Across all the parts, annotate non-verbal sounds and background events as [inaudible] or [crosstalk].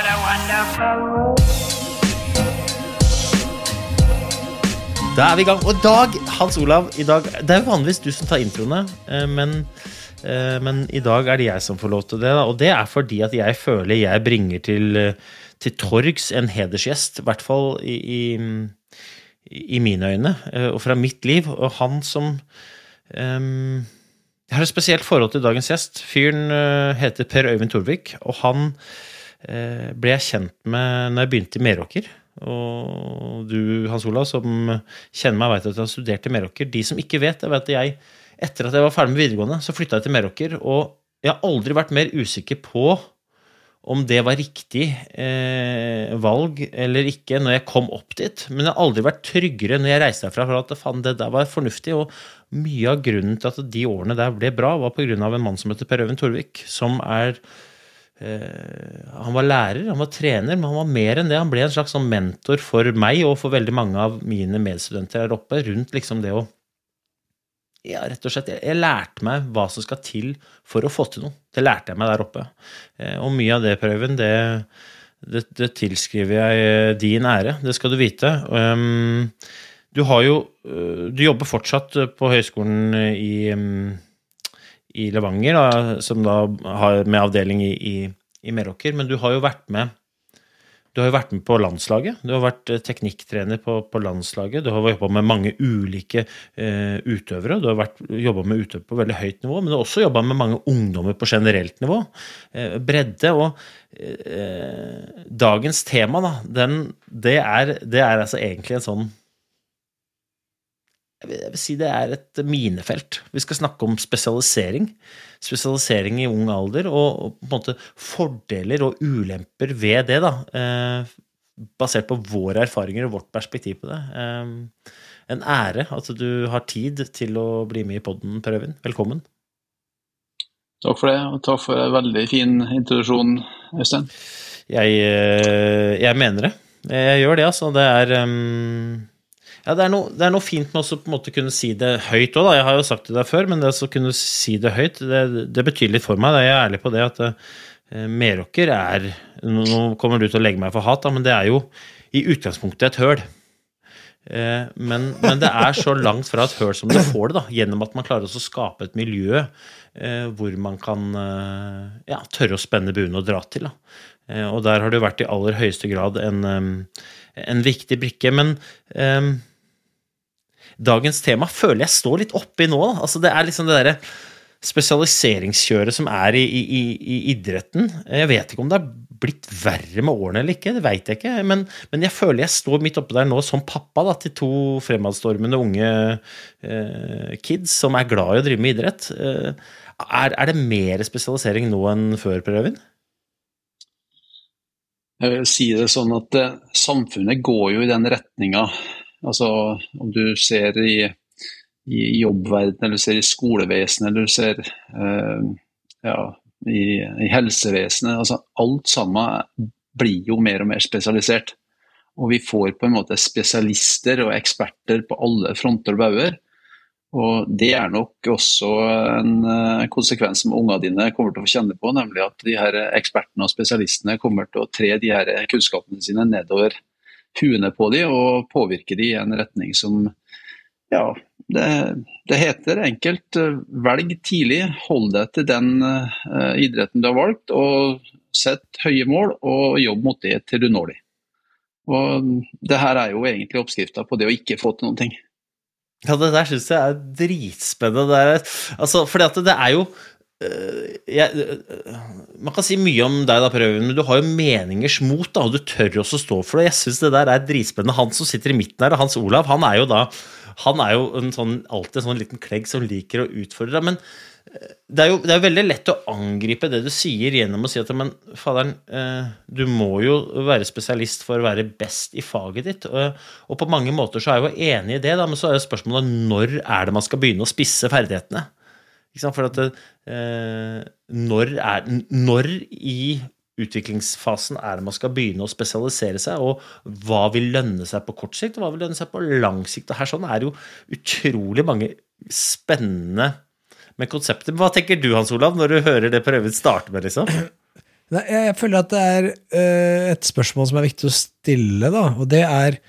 What a wonderful Da er vi i gang. Og dag, Hans Olav, i dag, det er jo vanligvis du som tar introene, eh, men, eh, men i dag er det jeg som får lov til det. Og det er fordi at jeg føler jeg bringer til, eh, til torgs en hedersgjest, i hvert fall i, i, i mine øyne, og fra mitt liv. Og han som um, Jeg har et spesielt forhold til dagens gjest. Fyren heter Per Øyvind Torvik, og han ble jeg kjent med når jeg begynte i Meråker. Og du, Hans Olav, som kjenner meg, vet at jeg har studert i Meråker. De som ikke vet, jeg vet at jeg, etter at jeg var ferdig med videregående, så flytta jeg til Meråker. Og jeg har aldri vært mer usikker på om det var riktig eh, valg eller ikke når jeg kom opp dit. Men jeg har aldri vært tryggere når jeg reiste herfra for at faen, det der var fornuftig. Og mye av grunnen til at de årene der ble bra, var pga. en mann som heter Per Øyvind Torvik, som er Eh, han var lærer, han var trener, men han var mer enn det. Han ble en slags sånn mentor for meg og for veldig mange av mine medstudenter her oppe, rundt liksom det å ja, rett og slett, jeg, lærte meg hva som skal til for å få til noe. Det lærte jeg meg der oppe. Eh, og mye av det, Prøven, det, det, det, tilskriver jeg eh, din ære. Det skal du vite. Um, du har jo Du jobber fortsatt på høyskolen i um, i Levanger, da, som da har med avdeling i, i, i Meråker. Men du har jo vært med du har jo vært med på landslaget. Du har vært eh, teknikktrener på, på landslaget. Du har jobba med mange ulike eh, utøvere. Du har jobba med utøvere på veldig høyt nivå, men du har også jobba med mange ungdommer på generelt nivå. Eh, bredde. Og eh, dagens tema, da, den, det, er, det er altså egentlig en sånn jeg vil si det er et minefelt. Vi skal snakke om spesialisering. Spesialisering i ung alder, og, og på en måte fordeler og ulemper ved det. da, eh, Basert på våre erfaringer og vårt perspektiv på det. Eh, en ære at du har tid til å bli med i poden, Per Øyvind. Velkommen. Takk for det, og takk for en veldig fin introduksjon, Øystein. Jeg, eh, jeg mener det. Jeg gjør det, altså. Det er um ja, det er, noe, det er noe fint med å kunne si det høyt òg, Jeg har jo sagt det der før, men det å kunne si det høyt, det, det, betyr litt for meg. Da. Jeg er ærlig på det at uh, Meråker er Nå kommer du til å legge meg for hat, da, men det er jo i utgangspunktet et høl. Uh, men, men, det er så langt fra et høl som det får det, da, gjennom at man klarer å skape et miljø uh, hvor man kan ja, tørre å spenne buen og dra til. Da. og der har det vært i aller høyeste grad en, en viktig brikke. Men um, dagens tema føler jeg står litt oppi nå. Altså, det er liksom det derre spesialiseringskjøret som er i, i, i, idretten. Jeg vet ikke om det har blitt verre med årene eller ikke, det veit jeg ikke. Men, men, jeg føler jeg står midt oppe der nå som pappa da, til to fremadstormende unge eh, kids som er glad i å drive med idrett. Eh, er, er, det mer spesialisering nå enn før, Per Øyvind? Jeg vil si det sånn at eh, samfunnet går jo i den retninga Altså om du ser i, i jobbverdenen, eller ser i skolevesenet, eller du ser uh, ja, i, i, helsevesenet. Altså alt sammen blir jo mer og mer spesialisert. Og vi får på en måte spesialister og eksperter på alle fronter og bauger. Og Det er nok også en eh, konsekvens som ungene dine kommer til å kjenne på, nemlig at de her ekspertene og spesialistene kommer til å tre de her kunnskapene sine nedover huene på dem og påvirke dem i en retning som Ja, det, det heter enkelt eh, velg tidlig, hold deg til den uh, idretten du har valgt, og sett høye mål og jobb mot det til du når de. Og det her er jo egentlig oppskrifta på det å ikke få til noen ting. Ja, det der syns jeg er dritspennende. Det er, altså, fordi at det er jo jeg, øh, Man kan si mye om deg, da, Prøven, men du har jo meningers mot, da, og du tør også stå for det. Jeg syns det der er dritspennende. Han som sitter i midten her, Hans Olav, han er jo da han er jo en sånn, alltid en sånn liten klegg som liker å utfordre. Men det er jo det er veldig lett å angripe det du sier, gjennom å si at men faderen, eh, du må jo være spesialist for å være best i faget ditt. Og, på mange måter så er jeg jo enig i det, da, men så er jo spørsmålet når er det man skal begynne å spisse ferdighetene? For at eh, når, er, når i utviklingsfasen er det man skal begynne å spesialisere seg, og hva vil lønne seg på kort sikt, og hva vil lønne seg på lang sikt? Og her sånn er det jo utrolig mange spennende med konseptet. Hva tenker du Hans Olav, når du hører det prøven starte med? liksom? [clears throat] Nei, jeg føler at det er uh, et spørsmål som er viktig å stille. da, og det er,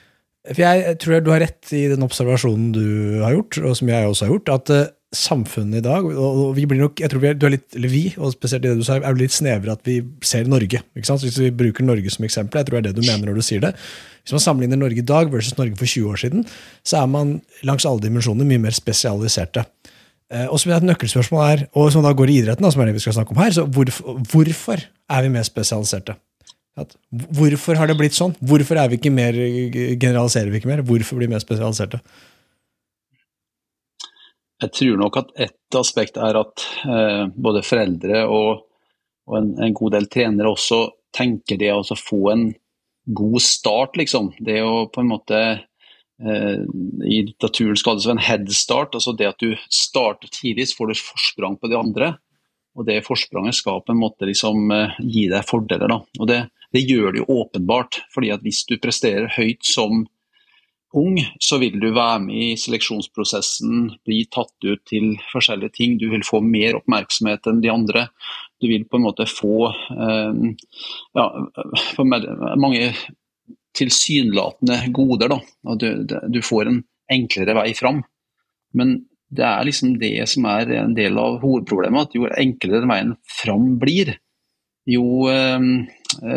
for Jeg tror du har rett i den observasjonen du har gjort, og som jeg også har gjort, at uh, samfunnet i dag og vi blir nok, jeg tror vi er, du er litt, eller vi, og spesielt det du sa, er litt snevre at vi ser Norge. ikke sant? Hvis vi bruker Norge som eksempel, jeg tror det er det du mener når du sier det. Hvis man sammenligner Norge i dag versus Norge for 20 år siden, så er man langs alle dimensjoner mye mer spesialiserte. Eh, og som et nøkkelspørsmål er, og som da går i idretten, som er det vi skal snakke om her, så hvorfor, hvorfor er vi mer spesialiserte? Hvorfor har det blitt sånn? Hvorfor er vi ikke mer, generaliserer vi ikke mer? Hvorfor blir vi mer spesialiserte? Jeg tror nok at ett aspekt er at eh, både foreldre og, og en, en, god del trenere også tenker det å få en god start, liksom. Det å på en måte Eh, i litteraturen skal det en headstart. altså Det at du starter tidlig, så får du forsprang på de andre. Og det forspranget skal på en måte liksom eh, gi deg fordeler. Da. Og det, det, gjør det jo åpenbart. fordi at hvis du presterer høyt som ung, så vil du være med i seleksjonsprosessen, bli tatt ut til forskjellige ting. Du vil få mer oppmerksomhet enn de andre. Du vil på en måte få eh, ja, mange tilsynelatende goder. Da. Du, du, får en enklere vei fram. Men det er liksom det som er en del av hovedproblemet, at jo enklere veien fram blir, jo eh,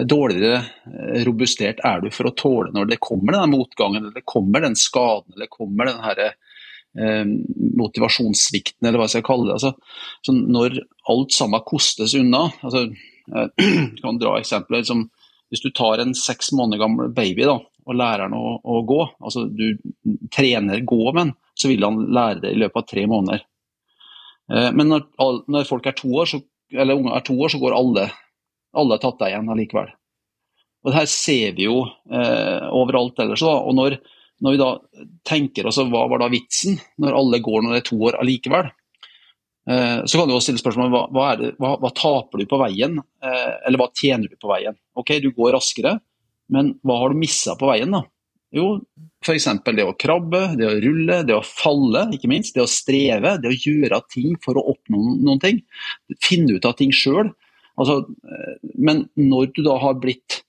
dårligere eh, robustert er du for å tåle når det kommer den motgangen, eller det kommer den skaden, eller kommer den her, eh, motivasjonssvikten, eller hva jeg skal kalle det. Altså, når alt sammen kostes unna altså, Jeg eh, [clears throat] kan dra eksempler Liksom, hvis du tar en seks måneder gammel baby da, og lærer han å, å, gå, altså du trener gå med han, så vil han lære det i løpet av tre måneder. Eh, men når, når, folk er to år, så, eller unge er to år, så går alle, alle tatt deg igjen allikevel. Og det her ser vi jo eh, overalt ellers. Da. Og når, når, vi da tenker oss hva var da vitsen når alle går når det er to år allikevel, Eh, så kan du også stille spørsmål hva, hva, det, hva, hva taper du på veien, eh, eller hva tjener du på veien. Ok, du går raskere, men hva har du missa på veien? da? Jo, f.eks. det å krabbe, det å rulle, det å falle, ikke minst. Det å streve, det å gjøre ting for å oppnå noen ting. Finne ut av ting sjøl. Altså, men når du da har blitt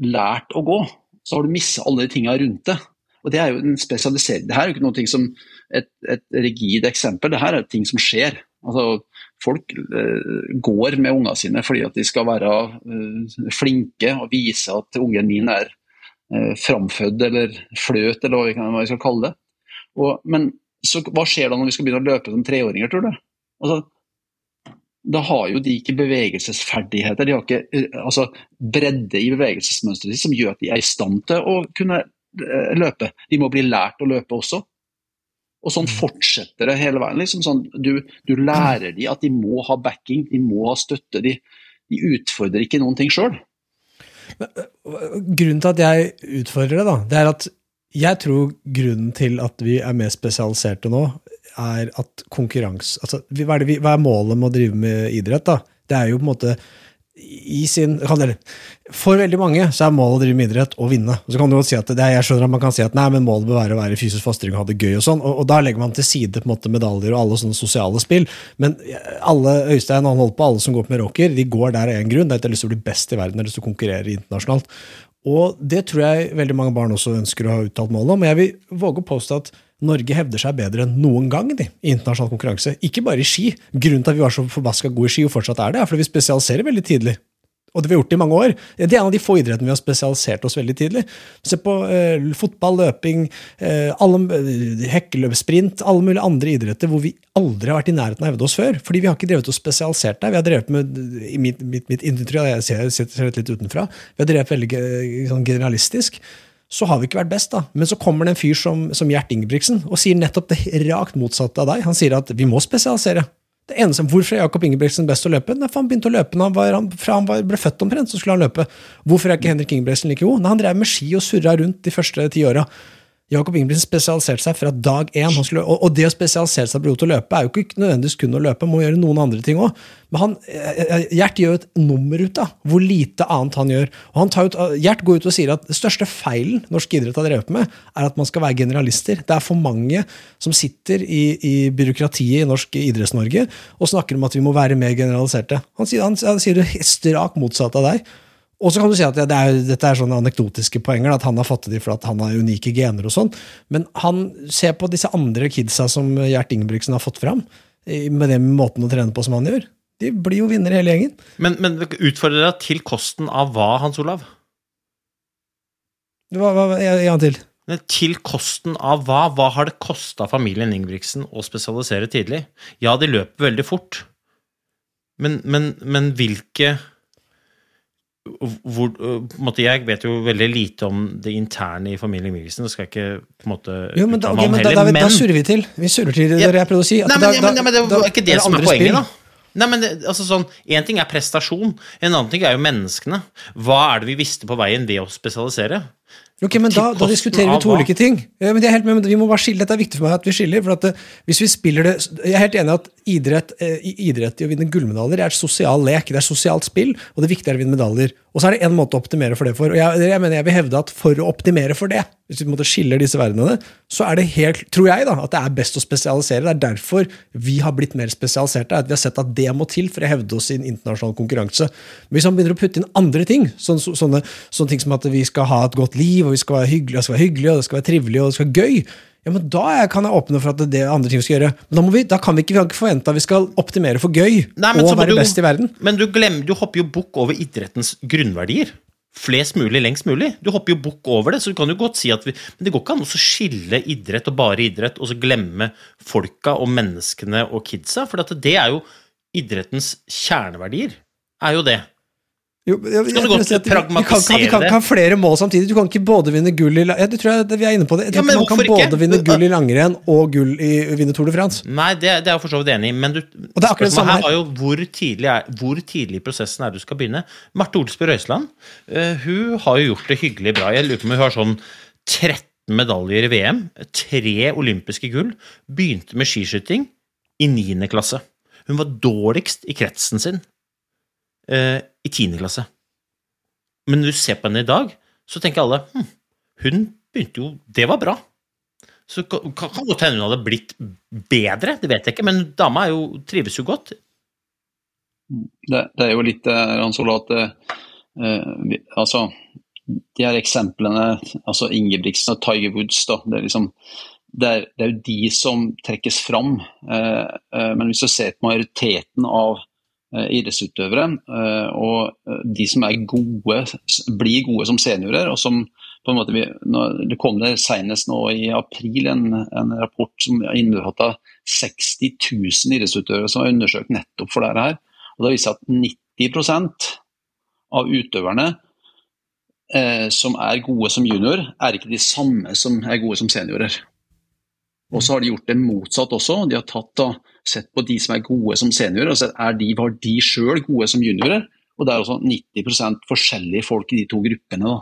lært å gå, så har du mista alle de tinga rundt det. Og Det er jo en spesialisering. Det her er jo ikke noe som et, et rigid eksempel, det her er ting som skjer. Altså, folk uh, går med ungene sine fordi at de skal være uh, flinke og vise at ungen min er uh, framfødt eller fløt, eller hva vi skal kalle det. Og, men så, hva skjer da når vi skal begynne å løpe som treåringer, tror du? Altså, da har jo de ikke bevegelsesferdigheter, de har ikke altså, bredde i bevegelsesmønsteret som gjør at de er i stand til å kunne løpe. De må bli lært å løpe også. Og sånn mm. fortsetter det hele veien. Liksom sånn, du, du, lærer de at de må ha backing, de må ha støtte. De, de utfordrer ikke noen ting sjøl. Grunnen til at jeg utfordrer det, da, det er at jeg tror grunnen til at vi er mer spesialiserte nå, er at konkurranse altså, hva, er det, hva er målet med å drive med idrett? da? Det er jo på en måte i sin For veldig mange så er målet å drive med idrett å vinne. Og så kan du jo si at det, Jeg skjønner at man kan si at nei, men målet bør være å være fysisk fastring og ha det gøy. Og sånn, og, og, da legger man til side på en måte medaljer og alle sånne sosiale spill. Men alle Øystein han holder på, alle som går på med rocker, de går der av én grunn. Det er at de har lyst til å bli best i verden, de har lyst konkurrere internasjonalt. Og det tror jeg veldig mange barn også ønsker å ha uttalt målet om. Jeg vil våge å påstå at Norge hevder seg bedre enn noen gang de, i internasjonal konkurranse. Ikke bare i ski. Grunnen til at vi var så forbaska gode i ski, og fortsatt er det, er fordi vi spesialiserer veldig tidlig. Og det vi har gjort i mange år. Det er en av de få idrettene vi har spesialisert oss veldig tidlig. Se på eh, fotball, løping, eh, alle, eh, hekkeløp, sprint, alle mulige andre idretter hvor vi aldri har vært i nærheten av å hevde oss før. Fordi vi har ikke drevet og spesialisert der. Vi har drevet med, mitt, mitt, mitt inntrykk, jeg ser litt utenfra, vi har drevet veldig sånn generalistisk. Så har vi ikke vært best, da. Men så kommer det en fyr som, som Gjert Ingebrigtsen og sier nettopp det rakt motsatte av deg. Han sier at vi må spesialisere. Det eneste, Hvorfor er Jakob Ingebrigtsen best å løpe? Nei, for Han begynte å løpe han var, han, fra han var, ble født omtrent. så skulle han løpe. Hvorfor er ikke Henrik Ingebrigtsen like god? Nei, Han drev med ski og surra rundt de første ti åra. Jakob Ingebrigtsen spesialiserte seg fra dag én. Og, og det å spesialisere seg på å løpe er jo ikke nødvendigvis kun å løpe, må gjøre noen andre ting òg. Men han, eh, eh, Gjert gjør jo et nummer ut av hvor lite annet han gjør. Og han ut, Gjert går ut og sier at det største feilen norsk idrett har drevet med, er at man skal være generalister. Det er for mange som sitter i, i byråkratiet i norsk Idretts-Norge og snakker om at vi må være mer generaliserte. Han sier, han, han sier det strak motsatt av deg. Og så kan du si at det er, dette er sånne anekdotiske poenger, at han har fått det fordi han har unike gener og sånn, men han ser på disse andre kidsa som Gjert Ingebrigtsen har fått fram, med den måten å trene på som han gjør. De blir jo vinnere hele gjengen. Men, men utfordrer deg til kosten av hva, Hans Olav? Hva, hva, en gang til. Men Til kosten av hva? Hva har det kosta familien Ingebrigtsen å spesialisere tidlig? Ja, de løper veldig fort, men, men, men hvilke hvor, på en måte, Jeg vet jo veldig lite om det interne i familien Mikkelsen. Det skal jeg ikke på en måte Jo, men da, okay, men heller. Da, da, men da, surrer vi til. Vi surrer til det Ja. jeg prøvde å si. Nei, men, da- men, nei, men det er ikke det er som er poenget, spill. da. Nei, men det, altså sånn, En ting er prestasjon, en annen ting er jo menneskene. Hva er det vi visste på veien ved å spesialisere? Ok, men da, da diskuterer vi to ulike ting. Ja, men jeg er helt med, men Vi må bare skille, Dette er viktig for meg at vi skiller. for at eh, hvis vi spiller det, Jeg er helt enig i at idrett, eh, idrett i å vinne gullmedaljer er et sosial lek. Det er sosialt spill, og det viktige er å vinne medaljer. Og så er det én måte å optimere for det for. og jeg, jeg mener jeg vil hevde at For å optimere for det, hvis vi skiller disse verdenene, så er det helt, tror jeg da, at det er best å spesialisere. Det er derfor vi har blitt mer spesialiserte. at Vi har sett at det må til for å hevde oss i en internasjonal konkurranse. Men hvis man begynner å putte inn andre ting, sånne, sånne, sånne ting som at vi skal ha et godt liv, og vi skal være hyggelig, og det skal være hyggelig, og det skal være trivelig, og det skal være gøy, ja, men da kan jeg åpne for at det er andre ting vi skal gjøre. Men da, må vi, da kan vi ikke, vi kan ikke forvente at vi skal optimere for gøy Nei, og være du- best i verden. Men du, glemmer, du hopper jo bukk over idrettens grunnverdier. Flest mulig, lengst mulig. Du hopper jo bukk over det, så du kan jo godt si at vi Men det går ikke an å skille idrett og bare idrett, og så glemme folka og menneskene og kidsa, for det er jo idrettens kjerneverdier. Er jo det. Jo, jeg, du jeg jeg vi- Vi kan, kan ha flere mål samtidig. Du kan ikke både vinne gull i det tror jeg, Vi er inne på det. Jeg Ja, tror man kan ikke? både vinne gull i langrenn og gull i vinne Tour de France. Nei, det, det er jeg for så vidt enig i, men du, spørsmålet her var jo hvor tidlig, er, hvor tidlig i prosessen er du skal begynne. Marte Olsby Røiseland uh, hun har jo gjort det hyggelig bra. Jeg lurer på om hun har sånn 13 medaljer i VM, tre olympiske gull, begynte med skiskyting i 9. klasse. Hun var dårligst i kretsen sin eh, i 10. klasse. Men når du ser på henne i dag, så tenker alle hm, hun begynte jo Det var bra. Så kan godt hende hun hadde blitt bedre, det vet jeg ikke, men dama jo, trives jo godt. Det, det er jo litt eh, at uh, altså, de her eksemplene, altså Ingebrigtsen og Tiger Woods, da, det, er liksom, det, er, det er jo de som trekkes fram. Uh, uh, men hvis du ser på majoriteten av idrettsutøvere, eh, og eh, de som er gode, blir gode som seniorer, og som på en måte vi, Det kom det senest nå i april en, en rapport som innbefatta 60 000 idrettsutøvere som var undersøkt nettopp for dette her. Og det viser at 90% av utøverne eh, som er gode som junior, er ikke de samme som er gode som seniorer. Og så har de gjort det motsatt også. De har tatt da, sett på de som er gode som seniorer, og sett er de, var de sjøl gode som juniorer. Og det er også 90% forskjellige folk i de to gruppene. da.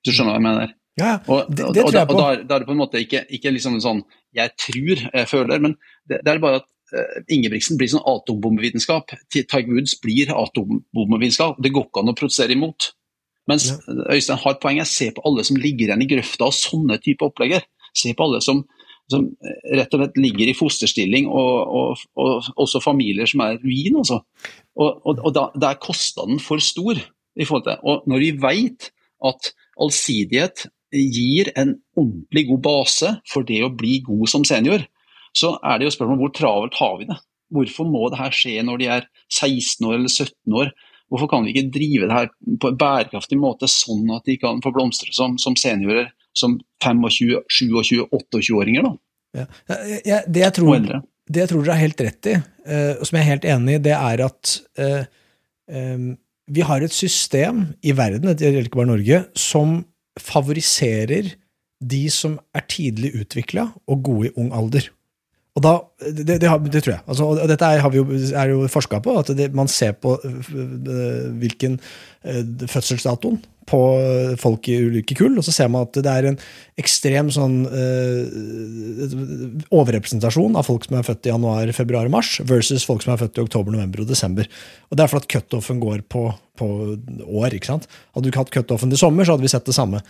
Hvis du skjønner hva jeg mener? Ja, Og, det, det og, tror jeg og på. da, og da er det på en måte ikke, ikke liksom sånn jeg tror, jeg føler, men det, det er bare at eh, Ingebrigtsen blir sånn atombombevitenskap. Tiger Woods blir atombombevitenskap. Det går ikke an å protestere imot. Mens Øystein har et poeng. Jeg ser på alle som ligger igjen i grøfta av sånne type opplegger. Se på alle som, som eh, rett og slett ligger i fosterstilling, og, og, og også familier som er ruin. Altså. Og, og, da, da er kostnaden for stor. i forhold til. Og når vi vet at allsidighet gir en ordentlig god base for det å bli god som senior, så er det jo spørsmål hvor travelt har vi det? Hvorfor må det her skje når de er 16 år eller 17 år? Hvorfor kan vi ikke drive det her på en bærekraftig måte, sånn at de kan få blomstre som, som seniorer, som 25, 27, 28-åringer? da? Ja. Jeg, det, jeg tror, det, jeg tror, dere har helt rett i, uh, og som jeg er helt enig i, det er at um, vi har et system i verden, det gjelder ikke bare Norge, som favoriserer de som er tidlig utvikla og gode i ung alder. Og da, det, det, det, tror jeg. Altså, og dette er, vi jo, er jo forska på. at Man ser på hvilken fødselsdatoen på folk i ulike kull, og så ser man at det er en ekstrem sånn eh, overrepresentasjon av folk som er født i januar, februar mars, versus folk som er født i oktober, november og desember. Og Det er fordi cutoffen går på, på, år. ikke sant? Hadde du ikke hatt cutoffen i sommer, så hadde vi sett det samme.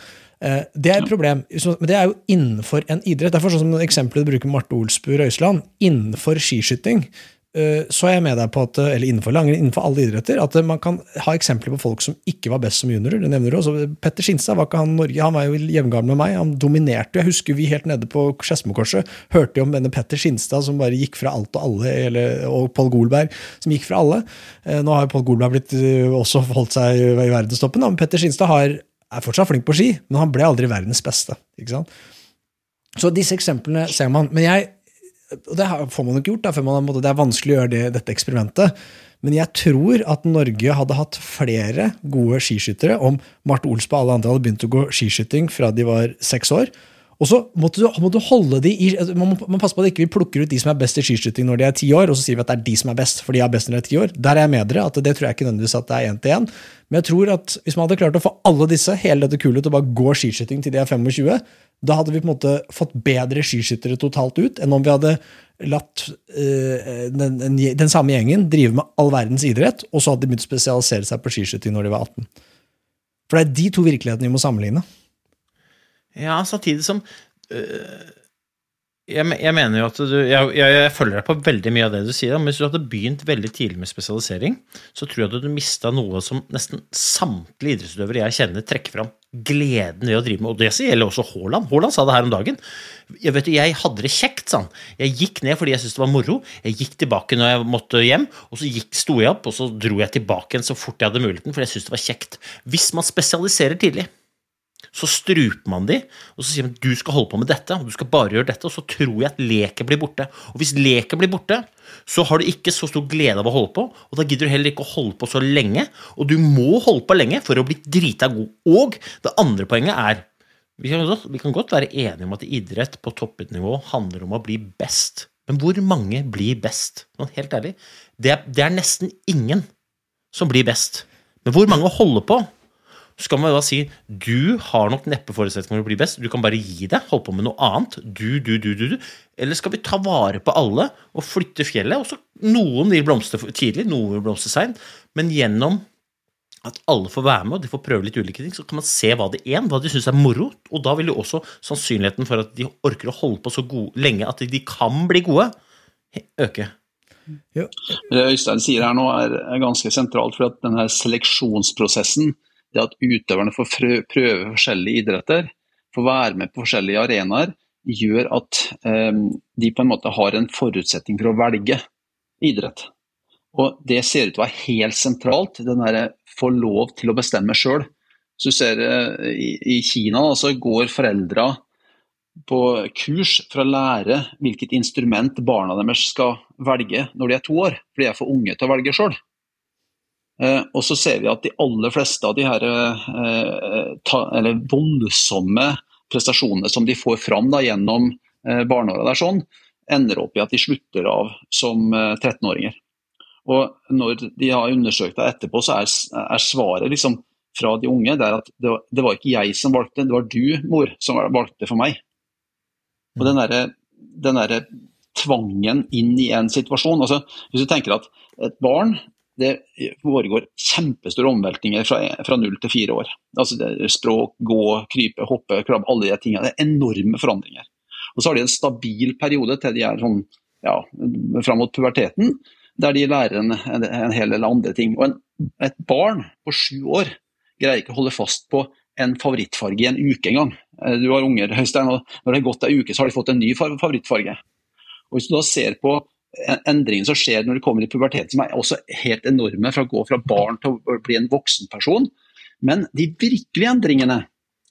Eh, det er et problem, men det er jo innenfor en idrett. Derfor sånn som eksempelet du bruker Marte Olsbu Røiseland. Innenfor skiskyting så er jeg med deg på at, eller innenfor langrenn, innenfor alle idretter, at man kan ha eksempler på folk som ikke var best som juniorer. det nevner du også. Petter Skinstad var ikke han Norge, han var jo jevngammel med meg. Han dominerte. Jeg husker vi helt nede på Skedsmokorset hørte om denne Petter Skinstad som bare gikk fra alt og alle, eller, og Pål Golberg som gikk fra alle. Eh, nå har jo Pål Golberg blitt, eh, også holdt seg i verdenstoppen, men Petter Skinstad har, er fortsatt flink på ski, men han ble aldri verdens beste. ikke sant? Så disse eksemplene ser man. Men jeg og det får man ikke gjort, da, man, det er vanskelig å gjøre det, dette eksperimentet. Men jeg tror at Norge hadde hatt flere gode skiskyttere om Marte Ols og alle andre hadde begynt å gå skiskyting fra de var seks år. Og så måtte du, må du holde de i, altså, man må, man passer på at ikke vi plukker ut de som er best i skiskyting når de er ti år, og så sier vi at det er de som er best, for de er best når de er ti år. Der er jeg med dere. at Det tror jeg ikke nødvendigvis at det er én til én. Men jeg tror at hvis man hadde klart å få alle disse hele dette kulet, til å bare gå skiskyting til de er 25, da hadde vi på en måte fått bedre skiskyttere totalt ut enn om vi hadde latt uh, den, den, samme gjengen drive med all verdens idrett, og så hadde de begynt å spesialisere seg på skiskyting når de var 18. For det er de to virkelighetene vi må sammenligne. Ja, samtidig som øh, jeg, jeg, mener jo at du jeg, jeg, jeg, følger deg på veldig mye av det du sier. Men hvis du hadde begynt veldig tidlig med spesialisering, så tror jeg at du mista noe som nesten samtlige idrettsutøvere jeg kjenner, trekker fram gleden ved å drive med. Og det gjelder også Haaland. Haaland sa det her om dagen. Jeg, vet, jeg hadde det kjekt, sa han. Jeg gikk ned fordi jeg syntes det var moro. Jeg gikk tilbake når jeg måtte hjem, og så gikk, sto jeg opp, og så dro jeg tilbake igjen så fort jeg hadde muligheten, fordi jeg syntes det var kjekt. Hvis man spesialiserer tidlig, så struper man de, og så sier man du skal holde på med dette, og du skal bare gjøre dette, og så tror jeg at leket blir borte. Og hvis leket blir borte, så har du ikke så stor glede av å holde på, og da gidder du heller ikke å holde på så lenge. Og du må holde på lenge for å bli drita god. Og det andre poenget er vi kan, godt, vi kan godt være enige om at idrett på toppnivå handler om å bli best. Men hvor mange blir best? Helt ærlig, det er, det er nesten ingen som blir best. Men hvor mange holder på? Skal man da si du har nok neppe forutsetninger for å bli best, du kan bare gi deg, holde på med noe annet. Du, du, du, du, du. Eller skal vi ta vare på alle og flytte fjellet? Og så Noen vil blomstre tidlig, noen vil blomstre seint, men gjennom at alle får være med og de får prøve litt ulike ting, så kan man se hva det er, hva de syns er moro. Og da vil jo også sannsynligheten for at de orker å holde på så gode, lenge at de kan bli gode, øke. Det Øystein sier her nå er, ganske sentralt, for at denne seleksjonsprosessen det at utøverne får prøve forskjellige idretter, får være med på forskjellige arenaer, gjør at um, de på en måte har en forutsetning for å velge idrett. Og Det ser ut til å være helt sentralt, den der få lov til å bestemme sjøl. Så du ser eh, i, Kina så går foreldra på kurs for å lære hvilket instrument barna deres skal velge når de er to år, for de er for unge til å velge sjøl. Eh, og så ser vi at de aller fleste av de her eh, ta, voldsomme prestasjonene som de får fram da, gjennom eh, barneåra, der sånn, ender opp i at de slutter av som 13-åringer. Og Når de har undersøkt det etterpå, så er, er svaret liksom fra de unge det at det var, det var, ikke jeg som valgte, det var du, mor, som valgte for meg. Og den derre den der tvangen inn i en situasjon altså Hvis du tenker at et barn det foregår kjempestore omveltninger fra, fra null til fire år. Altså Språk, gå, krype, hoppe, krabbe, alle de tingene. Det er enorme forandringer. Og Så har de en stabil periode til de er sånn, ja, fram mot puberteten, der de lærer en, en, en hel del andre ting. Og en, Et barn på sju år greier ikke å holde fast på en favorittfarge i en uke engang. Eh, Du har unger, Høystein, og når det har gått ei uke, så har de fått en ny favorittfarge. Og Hvis du da ser på endringene som skjer når du kommer i pubertet, som er også helt enorme, fra å gå fra barn til å bli en voksen person, men de virkelige endringene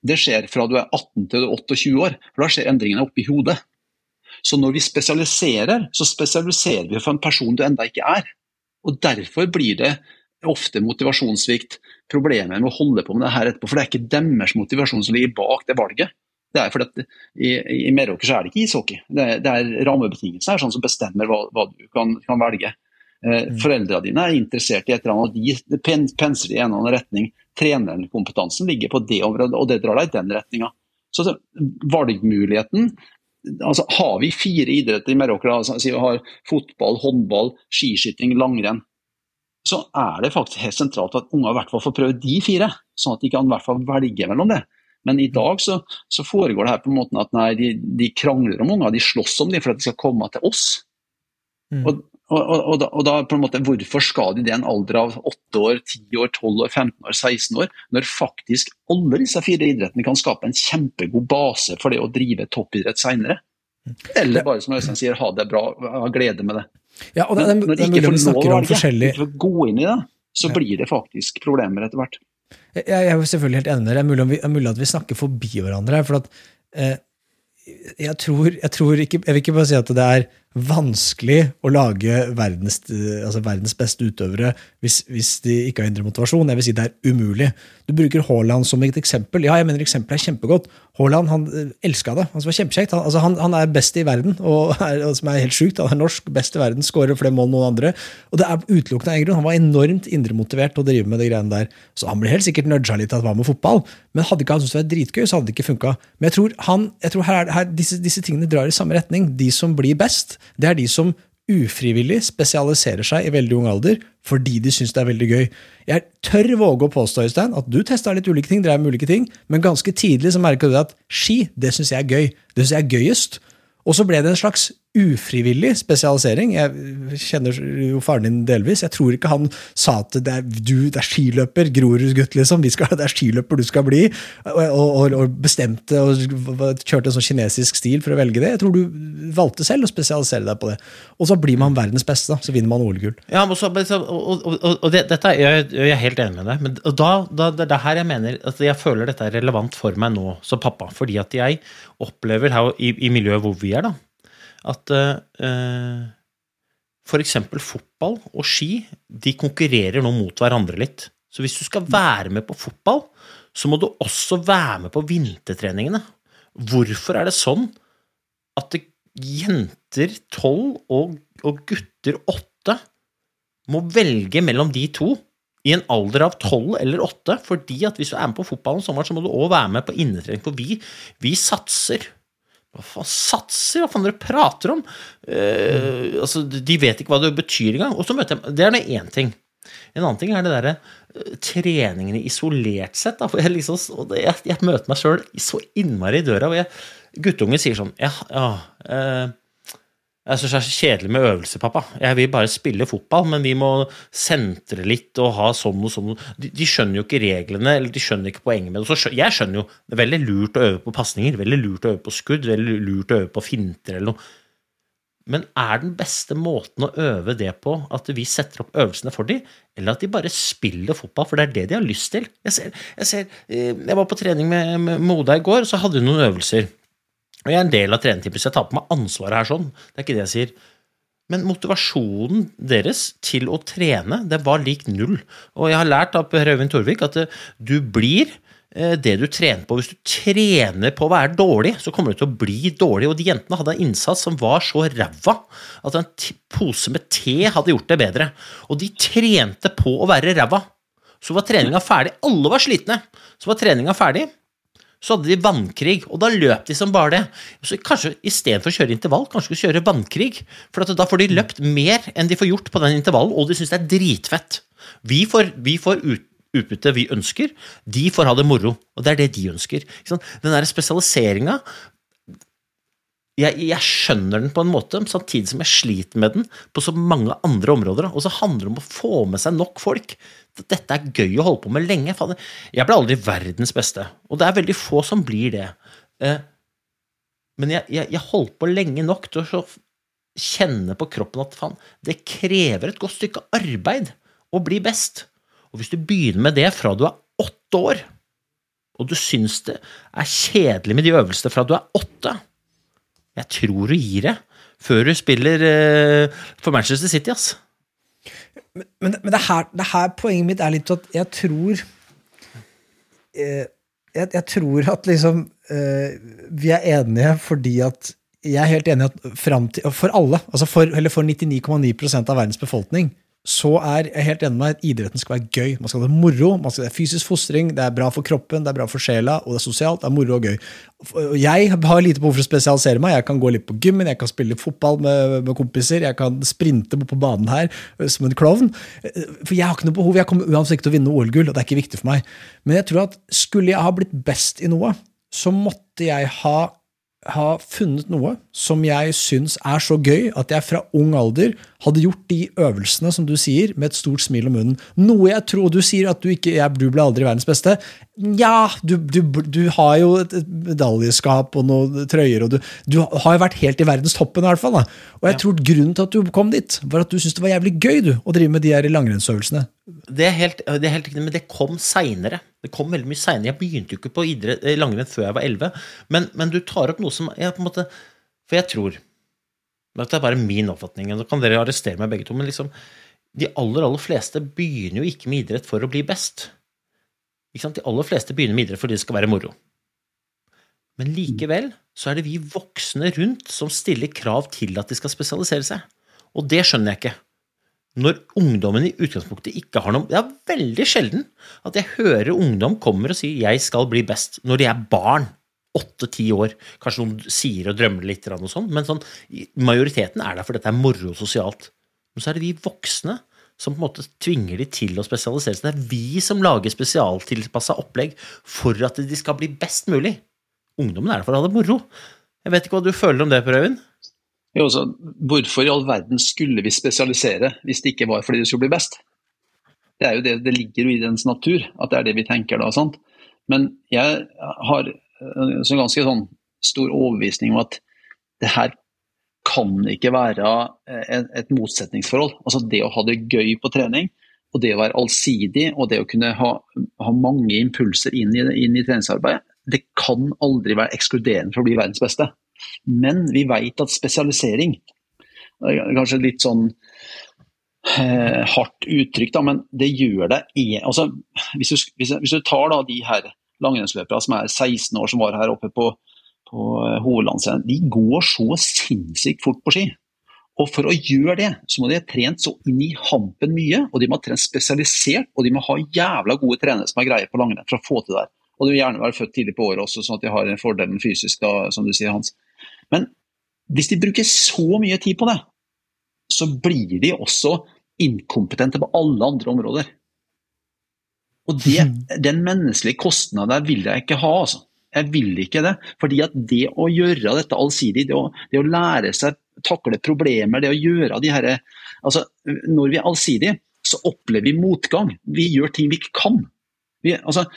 det skjer fra du er 18 til du er 28 år, for da skjer endringene oppi hodet. Så når vi spesialiserer, så spesialiserer vi for en person du enda ikke er. Og Derfor blir det ofte motivasjonssvikt, problemer med å holde på med det her etterpå. For det er ikke deres motivasjon som ligger bak det valget. Det er fordi at I, i Meråker så er det ikke ishockey. Det det er rammebetingelsene er sånn som bestemmer hva, hva du kan, kan velge. Eh, Foreldrene dine er interessert i et eller annet, og de pen, pensler i en eller annen retning. Trenerkompetansen ligger på det området, og det drar deg i den retninga. Så så valgmuligheten altså Har vi fire idretter i Meråker, altså, vi har fotball, håndball, skiskyting, langrenn, så er det faktisk helt sentralt at unger i hvert fall får prøve de fire, sånn at de kan i hvert fall velge mellom det. Men i dag så, så foregår det her på en måte at nei, de, de krangler om unger, de slåss om dem for at de skal komme til oss. Mm. Og, og, og, da, og da på en måte, Hvorfor skal de det i en alder av 8 år, 10 år, 12 år, 15 år, 16 år, når faktisk alle disse fire idrettene kan skape en kjempegod base for det å drive toppidrett senere? Eller bare som Øystein sier, ha det bra, ha glede med det. Ja, og det, det, Men når de ikke får lov å gå inn i det, så Ja. blir det faktisk problemer etter hvert. Jeg, jeg er selvfølgelig helt enig med dere. Det er mulig, at vi snakker forbi hverandre. for at eh, jeg, tror, jeg tror ikke Jeg vil ikke bare si at det er vanskelig å lage verdens, eh, altså verdens beste utøvere hvis, hvis de ikke har indre motivasjon. Jeg vil si det er umulig. Du bruker Haaland som et eksempel. Ja, jeg mener eksempelet er kjempegodt. Haaland han eh, elska det. Han var kjempekjekt. Han, altså, han, han er best i verden, og [laughs] er, som er helt sjukt. Han er norsk, best i verden, skårer flere mål enn noen andre. Og det er utelukkende av grunn. Han var enormt indremotivert til å drive med de greiene der. Så han ble helt sikkert nudga litt av at han var med fotball, men hadde ikke han syntes det var dritgøy, så hadde det ikke funka. Men jeg tror, han, jeg tror her, er her, disse, disse tingene drar i samme retning. De som blir best, det er de som ufrivillig spesialiserer seg i veldig ung alder fordi de syns det er veldig gøy. Jeg tør våge å påstå Øystein, at du testa litt ulike ting, drev med ulike ting, men ganske tidlig så merka du at ski, det syns jeg er gøy. Det syns jeg er gøyest. Og så ble det en slags ufrivillig spesialisering. Jeg kjenner jo faren din delvis. Jeg tror ikke han sa at det er, du, det er skiløper, Grorudsgutt, liksom. Vi skal, det er skiløper du skal bli. Og, og, og bestemte og kjørte en sånn kinesisk stil for å velge det. Jeg tror du valgte selv å spesialisere deg på det. Og så blir man verdens beste, da. Så vinner man OL-gull. Ja, men så, og, og, og, og det, dette jeg, jeg er helt enig med deg. Men da, da, det er her jeg mener at jeg føler dette er relevant for meg nå som pappa. Fordi at jeg opplever her i, i miljøet hvor vi er, da, at eh, eksempel fotball og ski de konkurrerer nå mot hverandre litt. Så hvis du skal være med på fotball, så må du også være med på vintertreningene. Hvorfor er det sånn at det, jenter tolv og, og gutter åtte må velge mellom de to i en alder av tolv eller åtte, fordi at hvis du er med på fotball om sommeren, så må du òg være med på innetrening, for vi, vi satser. Hva faen satser? Hva faen dere prater om? Eh, altså, de vet ikke hva det betyr engang. Og så møter jeg Det er nå én ting. En annen ting er det derre eh, treningene isolert sett. Da, for jeg, liksom, det, jeg, jeg møter meg sjøl så innmari i døra. og Guttungen sier sånn Ja, ja eh, jeg syns det er så kjedelig med øvelse, pappa. Jeg vil bare spille fotball, men vi må sentre litt og ha sånn og sånn. De, de skjønner jo ikke reglene, eller de skjønner ikke poenget med det. Så skjø- jeg skjønner jo det er veldig lurt å øve på pasninger, veldig lurt å øve på skudd, veldig lurt å øve på finter eller noe. Men er den beste måten å øve det på at vi setter opp øvelsene for dem, eller at de bare spiller fotball, for det er det de har lyst til? Jeg, ser, jeg, ser, eh, jeg var på trening med, med Moda i går, og så hadde hun noen øvelser. Og jeg er en del av trenerteamet, så jeg tar på meg ansvaret her sånn. Det er ikke det jeg sier. Men motivasjonen deres til å trene, det var lik null. Og jeg har lært av Per Øyvind Torvik at eh, du blir eh, det du trener på. Hvis du trener på å være dårlig, så kommer du til å bli dårlig. Og de jentene hadde en innsats som var så ræva at en pose med te hadde gjort det bedre. Og de trente på å være ræva. Så var treninga ferdig. Alle var slitne. Så var treninga ferdig så hadde de vannkrig, og da løp de som bare det. Så kanskje istedenfor å kjøre intervall, kanskje de kjøre vannkrig. For da får de løpt mer enn de får gjort på den intervallen, og de syns det er dritfett. Vi får, vi får ut, utbyttet vi ønsker, de får ha det moro, og det er det de ønsker. Den der spesialiseringa jeg, jeg skjønner den på en måte, samtidig som jeg sliter med den på så mange andre områder. Og så handler det om å få med seg nok folk. Dette er gøy å holde på med lenge. Jeg ble aldri verdens beste, og det er veldig få som blir det. Eh, Men jeg, jeg, jeg holdt på lenge nok til å kjenne på kroppen at faen, det krever et godt stykke arbeid å bli best. Og hvis du begynner med det fra du er åtte år, og du syns det er kjedelig med de øvelsene fra du er åtte Jeg tror du gir det før du spiller eh, for Manchester City, ass. Men, men det, her, det her poenget mitt er litt at jeg tror eh, jeg, jeg tror at liksom eh, vi er enige fordi at jeg er helt enig at fram til, for alle, altså for, eller for 99,9 av verdens befolkning, så er jeg helt enig med at idretten skal være gøy. Man skal ha det moro, man skal ha fysisk fostring, det er bra for kroppen, det er bra for sjela, og det er sosialt, det er moro og gøy. Jeg har lite behov for å spesialisere meg. Jeg kan gå litt på gymmen, jeg kan spille fotball med, med kompiser, jeg kan sprinte på banen her eh, som en klovn. For jeg har ikke noe behov, jeg kommer uansett ikke til å vinne OL-gull, og det er ikke viktig for meg. Men jeg tror at skulle jeg ha blitt best i noe, så måtte jeg ha har funnet noe som jeg syns er så gøy at jeg fra ung alder hadde gjort de øvelsene som du sier, med et stort smil om munnen. Noe jeg tror Du sier at du ikke jeg, du ble aldri verdens beste. Nja, du, du, du, har jo et medaljeskap og noen trøyer, og du, du, har jo vært helt i verdenstoppen, i hvert fall. Da. Og jeg ja. tror grunnen til at du kom dit, var at du syntes det var jævlig gøy du, å drive med de her langrennsøvelsene. Det er helt, det er helt riktig, men det kom seinere. Det kom veldig mye seinere. Jeg begynte jo ikke på idrett, eh, langrenn før jeg var 11. Men, men, du tar opp noe som jeg på en måte For jeg tror Dette er bare min oppfatning, så kan dere arrestere meg begge to. Men liksom, de aller, aller fleste begynner jo ikke med idrett for å bli best. De aller fleste begynner med idrett fordi det skal være moro. Men likevel så er det vi voksne rundt som stiller krav til at de skal spesialisere seg. Og det skjønner jeg ikke. Når ungdommen i utgangspunktet ikke har noe Det er veldig sjelden at jeg hører ungdom kommer og sier 'jeg skal bli best', når de er barn. Åtte-ti år. Kanskje noen sier og drømmer litt, og sånn, men sånn, majoriteten er der for dette er moro sosialt. Men så er det vi voksne som på en måte tvinger de til å spesialisere seg. Det er vi som lager spesialtilpassa opplegg for at de skal bli best mulig. Ungdommen er der for å ha det moro. Jeg vet ikke hva du føler om det, Per Øyvind? Hvorfor i all verden skulle vi spesialisere hvis det ikke var fordi det skulle bli best? Det er jo det, det ligger jo i dens natur, at det er det vi tenker da. sant? Men jeg har en ganske sånn stor overbevisning om at det her kan ikke være et motsetningsforhold. Altså det å ha det gøy på trening, og det å være allsidig og det å kunne ha, ha mange impulser inn i, inn i treningsarbeidet, det kan aldri være ekskluderende for å bli verdens beste. Men vi vet at spesialisering Kanskje litt sånn eh, hardt uttrykk, men det gjør det altså, hvis, du, hvis, hvis, du, tar da de her langrennsløperne som er 16 år, som var her oppe på, på eh, hovedlandsscenen, de går så sinnssykt fort på ski. Og For å gjøre det, så må de ha trent så inn i hampen mye, og de må ha trent spesialisert, og de må ha jævla gode trenere som har greie på langrenn for å få til det. Og de vil gjerne være født tidlig på året også, sånn at de har en fordelen fysisk, da, som du sier, Hans. Men hvis de bruker så mye tid på det, så blir de også inkompetente på alle andre områder. Og det, den menneskelige kostnaden der vil jeg ikke ha. altså. Jeg vil ikke det. Fordi at det å gjøre dette allsidig, det å, det å lære seg takle problemer, det å gjøre de herre altså Når vi er allsidige, så opplever vi motgang. Vi gjør ting vi ikke kan. Vi, altså,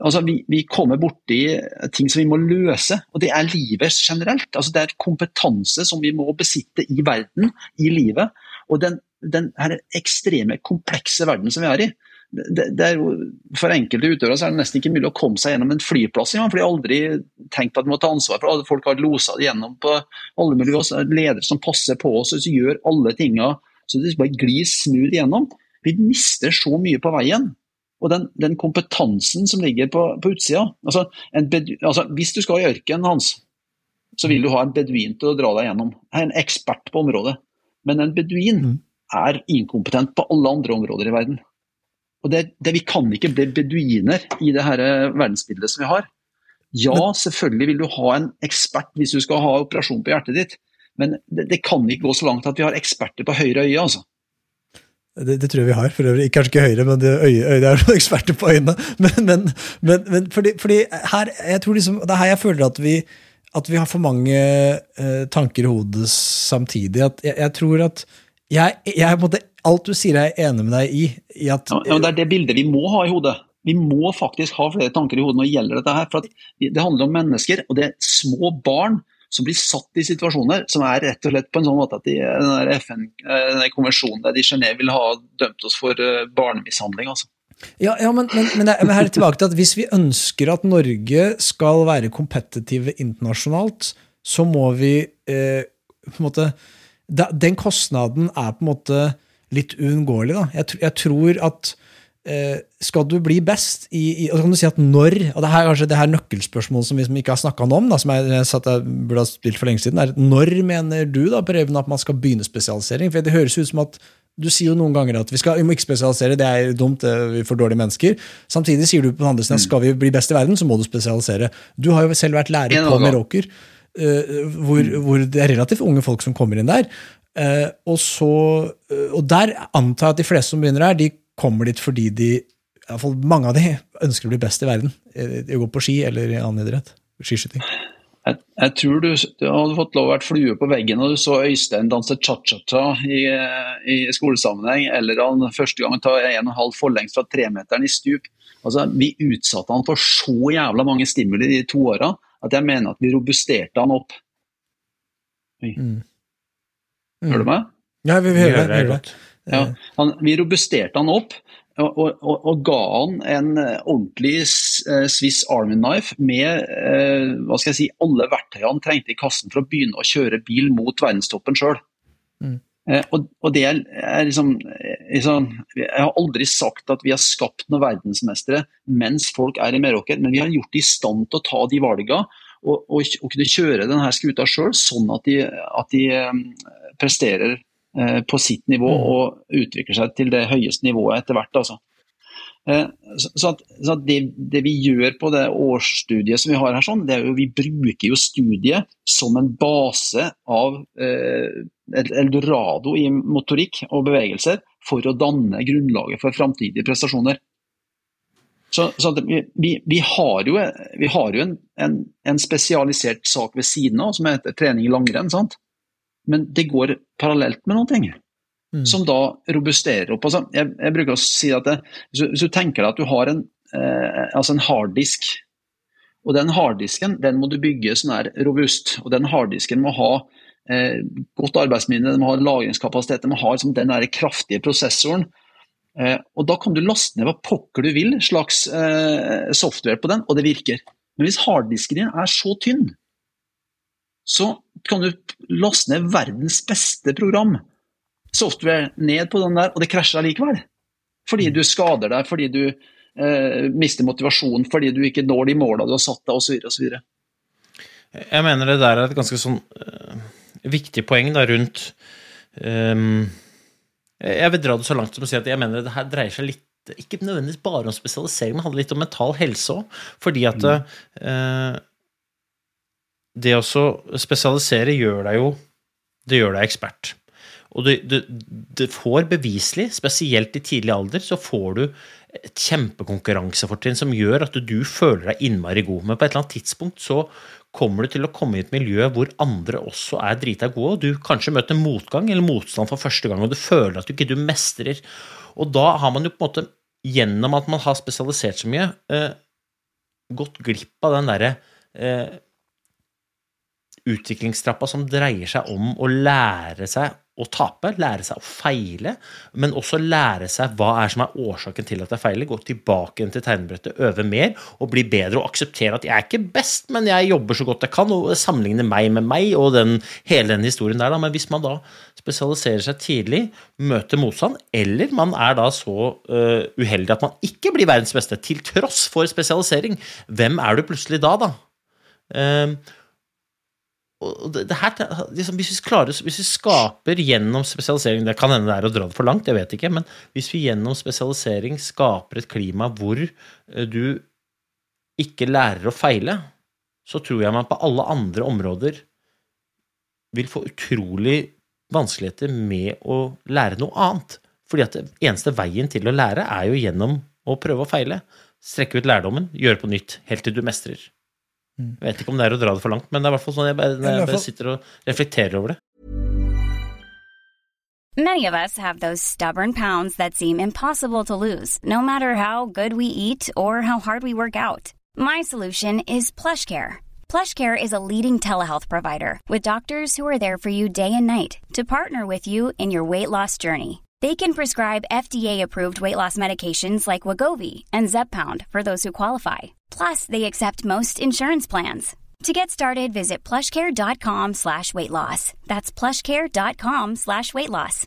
altså vi, vi, kommer borti ting som vi må løse, og det er livet generelt. Altså det er kompetanse som vi må besitte i verden, i livet. Og den, den her ekstreme, komplekse verden som vi er i. Det, det er for enkelte utøvere er det nesten ikke mulig å komme seg gjennom en flyplass engang, for de har aldri tenkt at de må ta ansvar for alle folk har losa det gjennom på alle mulige ledere som passer på oss og gjør alle tinga så det bare glir smooth igjennom. Vi mister så mye på veien og den, den, kompetansen som ligger på, på utsida. Altså, altså, hvis du skal i ørkenen, Hans, så vil du ha en beduin til å dra deg gjennom. En ekspert på området. Men en beduin mm. er inkompetent på alle andre områder i verden. Og det, det, Vi kan ikke bli beduiner i det her eh, verdensbildet som vi har. Ja, selvfølgelig vil du ha en ekspert hvis du skal ha operasjon på hjertet ditt, men det, det kan ikke gå så langt at vi har eksperter på høyre øye. altså. Det, det, tror jeg vi har, for øvrig. Kanskje ikke Høyre, men det, øye, øye, det er noen [laughs] eksperter på øynene. Men, men, men, men fordi, fordi, her jeg tror liksom, det er her jeg føler at vi at vi har for mange eh, tanker i hodet samtidig. At jeg, jeg tror at jeg, jeg, måte, Alt du sier, er jeg enig med deg i. i at, Ja, men det er det bildet vi må ha i hodet. Vi må faktisk ha flere tanker i hodet når det gjelder dette her. For det handler om mennesker, og det er små barn som blir satt i situasjoner som er rett og slett på en sånn måte at de, den FN, eh, den konvensjonen der de i Genève vil ha dømt oss for eh, barnemishandling. altså. Ja, ja men, men, men, jeg, her er tilbake til at hvis vi ønsker at Norge skal være kompetitive internasjonalt, så må vi eh, på en måte Den kostnaden er på en måte litt uunngåelig. da. Jeg, jeg tror at eh, skal du bli best i, i og så kan du si at når og det her er kanskje det her nøkkelspørsmålet som vi som ikke har snakka om, da, som jeg, jeg, burde ha spilt for lenge siden, er når mener du da, Preben, at man skal begynne spesialisering? For Det høres ut som at du sier jo noen ganger at vi, skal, vi må ikke spesialisere, det er dumt, det er vi er for dårlige mennesker. Samtidig sier du på den andre siden at skal vi bli best i verden, så må du spesialisere. Du har jo selv vært lærer på. Meråker, eh, hvor, hvor det er relativt unge folk som kommer inn der. Eh, og, så, eh, og der antar jeg at de fleste som begynner her, de kommer dit fordi de i hvert fall mange av de ønsker å bli best i verden. eh, I å gå på ski eller i annen idrett. Skiskyting. Jeg, jeg tror du, du hadde fått lov å være flue på veggen når du så Øystein danse cha-cha-cha i, eh, i skolesammenheng, eller han første gang ta en og en halv forlengs fra tremeteren i stup. Altså, vi utsatte han for så jævla mange stimuli de to åra at jeg mener at vi robusterte han opp. Mm. Hører du meg? Ja, vi, vi hører det. deg. Ja, han, vi robusterte han opp og, og, og, og ga han en eh, ordentlig eh, Swiss Army Knife med eh, hva skal jeg si, alle verktøyene han trengte i kassen for å begynne å kjøre bil mot verdenstoppen sjøl. Mm. Eh, og, og det er, liksom, liksom Jeg har aldri sagt at vi har skapt noen verdensmestere mens folk er i Meråker, men vi har gjort dem i stand til å ta de valgene og, og, og kunne kjøre denne skuta sjøl, sånn at de, at de eh, presterer på sitt nivå og utvikler seg til det høyeste nivået etter hvert. Altså. Så, så at, så at det, det vi gjør på det årsstudiet som vi har her, sånn, det er jo vi bruker jo studiet som en base av eh, et eldorado i motorikk og bevegelser for å danne grunnlaget for framtidige prestasjoner. Så, så vi, vi, har jo, vi har jo en, en, en spesialisert sak ved siden av som heter trening i langrenn. sant? Men det går parallelt med ting Mm. som da robusterer opp. Altså, jeg, jeg bruker å si at det, hvis, du, hvis du tenker deg at du har en, eh, altså en harddisk, og den harddisken den må du bygge sånn her robust. og Den harddisken må ha godt arbeidsminne, de har ha lagringskapasitet, de har liksom, den der kraftige prosessoren. Eh, og Da kan du laste ned hva pokker du vil slags eh, software på den, og det virker. Men hvis harddisken din er så tynn, så kan du laste ned verdens beste program, software, ned på den der, og det krasjer allikevel. Fordi du skader deg, fordi du eh, mister motivasjon, fordi du ikke når de måla du har satt deg, osv. Jeg mener det der er et ganske sånn viktig poeng da rundt um, Jeg vil dra det så langt som å si at jeg mener det her dreier seg litt ikke nødvendigvis bare om spesialisering, men handler litt om mental helse òg. Fordi at øh, det å spesialisere gjør deg jo Det gjør deg ekspert. Og du, du, du får beviselig, spesielt i tidlig alder, så får du et kjempekonkurransefortrinn som gjør at du, du føler deg innmari god. Men på et eller annet tidspunkt så kommer du til å komme i et miljø hvor andre også er drita gode, og du kanskje møter motgang eller motstand for første gang, og du føler at du ikke du mestrer. Og da har man jo på en måte, gjennom at man har spesialisert så mye, eh, gått glipp av den derre eh, utviklingstrappa som dreier seg om å lære seg å tape, lære seg å feile, men også lære seg hva er som er årsaken til at jeg feiler. Gå tilbake til tegnebrettet, øve mer og bli bedre og akseptere at jeg er ikke best, men jeg jobber så godt jeg kan, og sammenligne meg med meg og den, hele den historien der. Da. Men hvis man da spesialiserer seg tidlig, møter motstand, eller man er da så uh, uheldig at man ikke blir verdens beste, til tross for spesialisering, hvem er du plutselig da, da? Ehm, og det, det her, liksom, hvis, vi klarer, hvis vi skaper gjennom spesialisering Det kan hende det er å dra det for langt, jeg vet ikke, men hvis vi gjennom spesialisering skaper et klima hvor eh, du ikke lærer å feile, så tror jeg man på alle andre områder vil få utrolig vanskeligheter med å lære noe annet. Fordi at det eneste veien til å lære er jo gjennom å prøve å feile. Strekke ut lærdommen, gjøre på nytt, helt til du mestrer. Jeg vet ikke om det er å dra det for langt, men det er i hvert fall sånn jeg bare, jeg bare sitter og reflekterer over det. Many of us have those stubborn pounds that seem impossible to lose, no matter how good we eat or how hard we work out. My solution is PlushCare. PlushCare is a leading telehealth provider with doctors who are there for you day and night to partner with you in your weight loss journey. They can prescribe FDA-approved weight loss medications like Wagovi and Zepbound for those who qualify. Plus, they accept most insurance plans. To get started, visit plushcare.com slash weight loss. That's plushcare.com slash weight loss.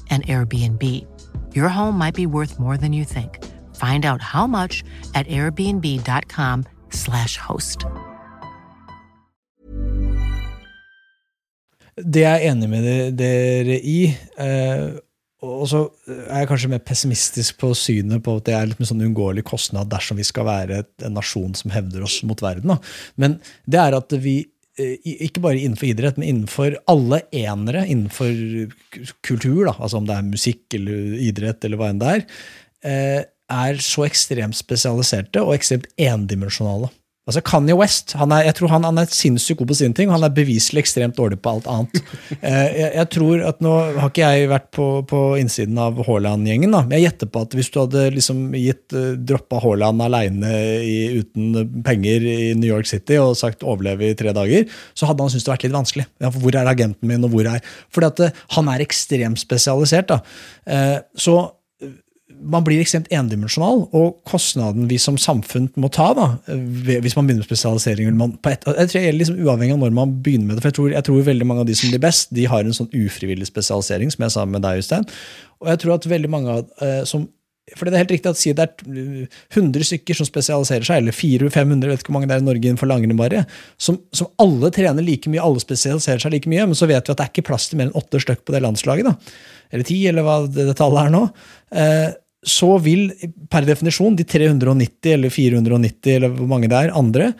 an Airbnb. Your home might be worth more than you think. Find out how much at airbnb.com/slash host. Det jeg er enig med dere i, eh, og så er jeg kanskje mer pessimistisk på synet på at det er litt en sånn uunngåelig kostnad dersom vi skal være en nasjon som hevder oss mot verden. Men det er at vi, ikke bare innenfor idrett, men innenfor alle enere, innenfor kultur, da, altså om det er musikk eller idrett eller hva enn det er, eh, er så ekstremt spesialiserte og ekstremt endimensjonale. Altså Kanye West han er, jeg tror han, han er sinnssykt god på sine ting, og han er beviselig ekstremt dårlig på alt annet. [laughs] Eh, jeg, jeg tror at Nå har ikke jeg vært på, på innsiden av Haaland-gjengen, men jeg gjetter på at hvis du hadde liksom gitt uh, droppa Haaland aleine uten penger i New York City og sagt 'overleve i tre dager', så hadde han syntes det vært litt vanskelig. Ja, hvor er agenten min, og hvor er Fordi at eh, han er ekstremt spesialisert. da. Eh, så man blir ekstremt endimensjonal, og kostnaden vi som samfunn må ta da, hvis man begynner med spesialisering man et, Jeg tror det gjelder liksom uavhengig av når man begynner med det, for jeg tror, jeg tror veldig mange av de som blir best, de har en sånn ufrivillig spesialisering, som jeg sa med deg, Justein, Og jeg tror at veldig mange av eh, som for det er helt riktig at si det er uh, 100 stykker som spesialiserer seg, eller 400-500, vet ikke hvor mange det er i Norge innenfor langrenn bare, som, som alle trener like mye, alle spesialiserer seg like mye, men så vet vi at det er ikke plass til mer enn åtte stykk på det landslaget, da. eller ti, eller hva det tallet er nå. Eh, så vil per definisjon de 390 eller 490 eller hvor mange det er, andre,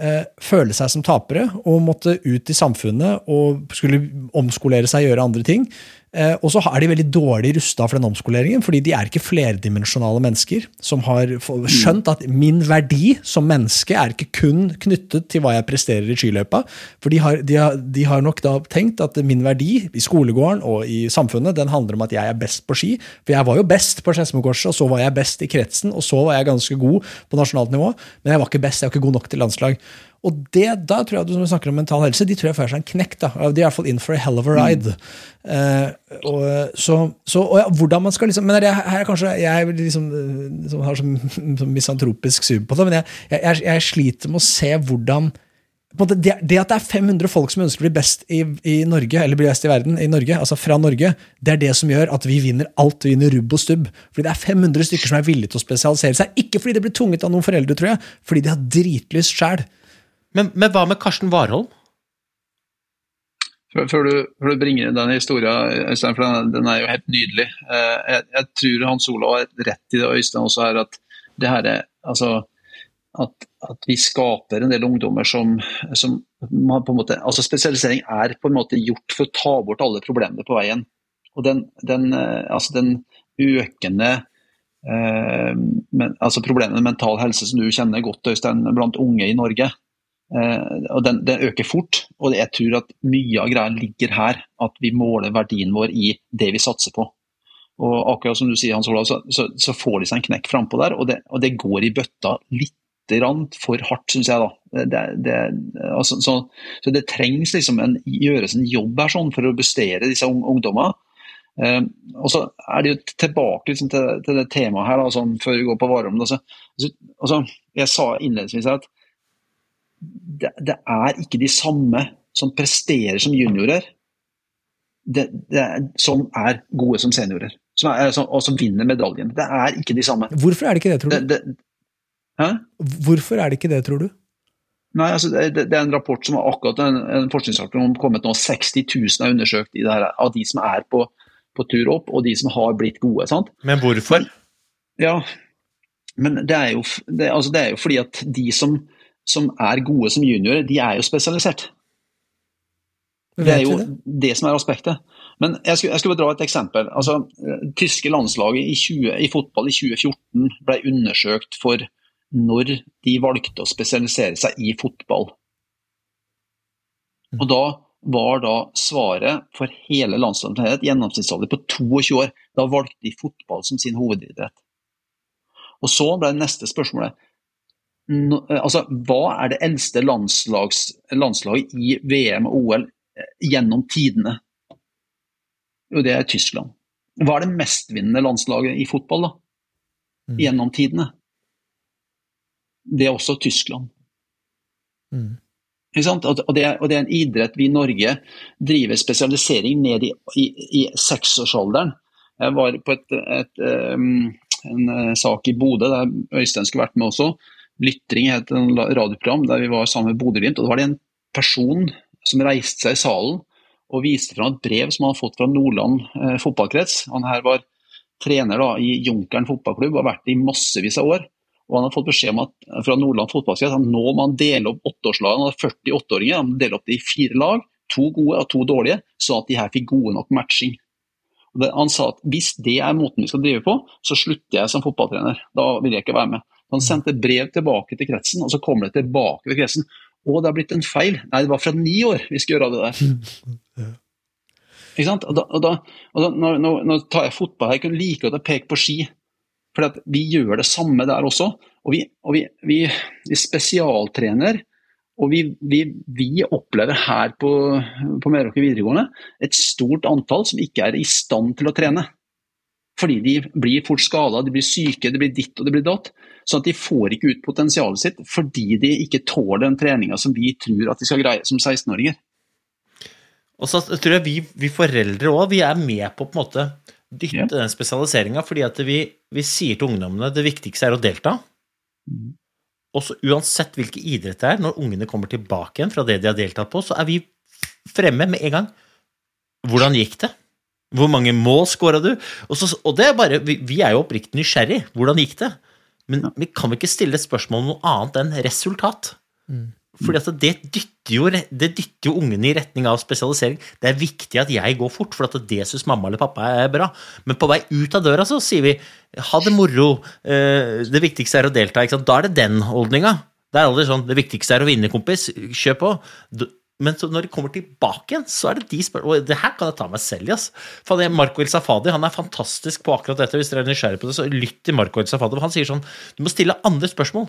eh, føle seg som tapere og måtte ut i samfunnet og skulle omskolere seg, og gjøre andre ting. Eh, og så er de veldig dårlig rusta for den omskoleringen, fordi de er ikke flerdimensjonale mennesker som har skjønt at min verdi som menneske er ikke kun knyttet til hva jeg presterer i skiløypa. For de har, de, har, de har nok da tenkt at min verdi i skolegården og i samfunnet den handler om at jeg er best på ski. For jeg var jo best på Skedsmokorset, og så var jeg best i kretsen, og så var jeg ganske god på nasjonalt nivå, men jeg var ikke best, jeg var ikke god nok til landslag. Og det, da tror jeg du snakker om mental helse, de tror jeg får seg en knekk. da. De er i hvert fall in for a hell of a ride. Eh, og, så, så, og ja, hvordan man skal liksom, men er, her er kanskje, Jeg liksom, liksom har sånn, [laughs] sånn misantropisk syn på det, men jeg, jeg, jeg sliter med å se hvordan måte, det, det at det er 500 folk som ønsker å bli best i, i Norge, eller bli best i verden, i Norge, altså fra Norge, det er det som gjør at vi vinner alt. Vi vinner rubb og stubb. Fordi det er 500 stykker som er villige til å spesialisere seg. Ikke fordi det blir tvunget av noen foreldre, tror jeg, fordi de har dritlyst sjæl. Men, men hva med Karsten Warholm? Før, du, før du bringer inn den historien, for den, den er jo helt nydelig. Eh, jeg, jeg tror Hans Olav har rett i det, Øystein også her, at det her er altså at, at vi skaper en del ungdommer som, som på en måte, altså Spesialisering er på en måte gjort for å ta bort alle problemene på veien. Og den, den, eh, altså den økende eh, men, altså problemene med mental helse som du kjenner godt Øystein, blant unge i Norge, og den, den øker fort. og Jeg tror at mye av greia ligger her, at vi måler verdien vår i det vi satser på. Og akkurat som du sier, Hans Olav, så, så, så får de seg en knekk frampå der, og det, og det går i bøtta litt for hardt, syns jeg. da. Det, det, altså, så, så, det trengs liksom en, gjøres en jobb her sånn for å bestere disse ung, ungdommene. Eh, og så er det jo tilbake liksom, til, til, det temaet her, da, sånn, før vi går på varerommet. Altså, altså, jeg sa innledningsvis at det, det, er ikke de samme som presterer som juniorer, det, det er, som er gode som seniorer. Som er, som, og som vinner medaljen. Det er ikke de samme. Hvorfor er det ikke det, tror du? Det, Hæ? Hvorfor er det ikke det, tror du? Nei, altså det, det er en rapport som har akkurat en, en forskningsrapport som har kommet nå. 60 000 er undersøkt i det her, av de som er på, på tur opp, og de som har blitt gode. sant? Men hvorfor? Ja, men det er jo, det, altså det er jo fordi at de som, som er gode som juniorer, de er jo spesialisert. Det er jo det? som er aspektet. Men jeg skulle, jeg skulle dra et eksempel. Altså, eh, tyske landslaget i, 20, i fotball i 2014 ble undersøkt for når de valgte å spesialisere seg i fotball. Og da var da svaret for hele landslaget et gjennomsnittsalder på 22 år. Da valgte de fotball som sin hovedidrett. Og så ble det neste spørsmålet altså, Hva er det eldste landslags, landslaget i VM og OL eh, gjennom tidene? Jo, det er Tyskland. Hva er det mestvinnende landslaget i fotball da? Mm. gjennom tidene? Det er også Tyskland. Mm. Og det, og det er en idrett vi i Norge driver spesialisering ned i, i, i seksårsalderen. Jeg var på et, et, um, en eh, sak i Bodø der Øystein skulle vært med også. Lytring het et radioprogram der vi var sammen med Bodø-Glimt. og Da var det en person som reiste seg i salen og viste fram et brev som han hadde fått fra Nordland eh, fotballkrets. Han her var trener da, i Junkeren fotballklubb og har vært det i massevis av år. Og han har fått beskjed om at, fra Nordland fotballkrets at nå må han dele opp åtteårslagene. Han hadde 40 åtteåringer, han må opp det i fire lag, to gode og to dårlige, sånn at de her fikk gode nok matching. Det, han sa at hvis det er måten vi skal drive på, så slutter jeg som fotballtrener. Da vil jeg ikke være med. Han sendte brev tilbake til kretsen, og så kom det tilbake til kretsen. Å, det har blitt en feil. Nei, det var fra ni år vi skulle gjøre det der. [laughs] Ikke sant? Og da, og da, og da nå, når, når, tar jeg fotball her, jeg kunne like godt peke på ski. For vi gjør det samme der også. Og vi, og vi, vi, vi spesialtrener, og vi, vi, vi opplever her på, på Meråker videregående et stort antall som ikke er i stand til å trene. Fordi de blir fort skada, de blir syke, det blir ditt og det blir datt. Sånn at de får ikke ut potensialet sitt fordi de ikke tåler den treninga som vi tror at de skal greie som 16-åringer. Og så tror jeg vi, vi foreldre òg, vi er med på på en måte dytte yeah. den spesialiseringa, fordi at vi, vi sier til ungdommene det viktigste er å delta. Og så uansett hvilken idrett det er, når ungene kommer tilbake igjen fra det de har deltatt på, så er vi fremme med en gang. Hvordan gikk det? Hvor mange mål skåra du? Og, så, og det er bare, vi, vi er jo oppriktig nysgjerrig. Hvordan gikk det? Men vi kan ikke stille et spørsmål om noe annet enn resultat? Fordi at det dytter, jo, det dytter jo ungene i retning av spesialisering. Det er viktig at jeg går fort, for at det syns mamma eller pappa er bra. Men på vei ut av døra så sier vi ha det moro, eh, det viktigste er å delta. Ikke sant? Da er det den holdninga. Det er aldri sånn det viktigste er å vinne, kompis, kjør på. Men så når de kommer tilbake igjen, så er det de spør... Og det her kan jeg ta meg selv i, ass. For det Marco El Safadi han er fantastisk på akkurat dette. Hvis dere er nysgjerrige på det, så lytt til Marco El Safadi. Han sier sånn Du må stille andre spørsmål.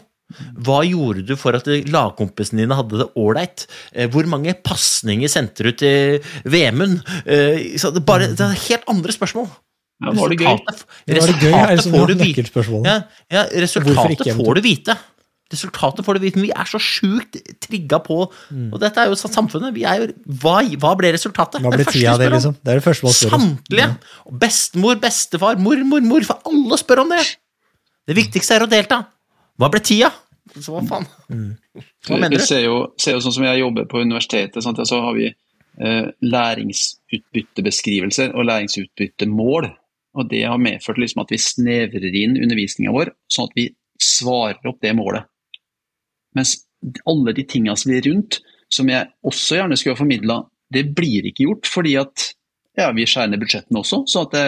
Hva gjorde du for at lagkompisene dine hadde det ålreit? Eh, Hvor mange pasninger sendte du til Vemund? Eh, det, bare, det er helt andre spørsmål. Ja, var det gøy? Resultatet, Var det gøy, er det som resultatet får du [laughs] vite. Ja, ja, resultatet får du vite. Resultatet får du vite, men vi er så sjukt trigga på Og dette er jo samfunnet. Vi er jo, hva, hva ble resultatet? Hva ble det tida av det, liksom? Det er det første man spør om. Samtlige. Ja. Bestemor, bestefar, mormor, morfar. Alle spør om det. Det viktigste er å delta. Hva ble tida? Så hva faen? Hva mener du? du? ser jo, ser jo sånn som jeg jobber på universitetet, sant? så har vi eh, læringsutbyttebeskrivelser og læringsutbyttemål. Og det har medført liksom at vi snevrer inn undervisninga vår, sånn at vi svarer opp det målet. Mens alle de tinga som blir rundt, som jeg også gjerne skulle ha formidla, det blir ikke gjort fordi at ja, vi skjærer ned budsjettene også. Så det,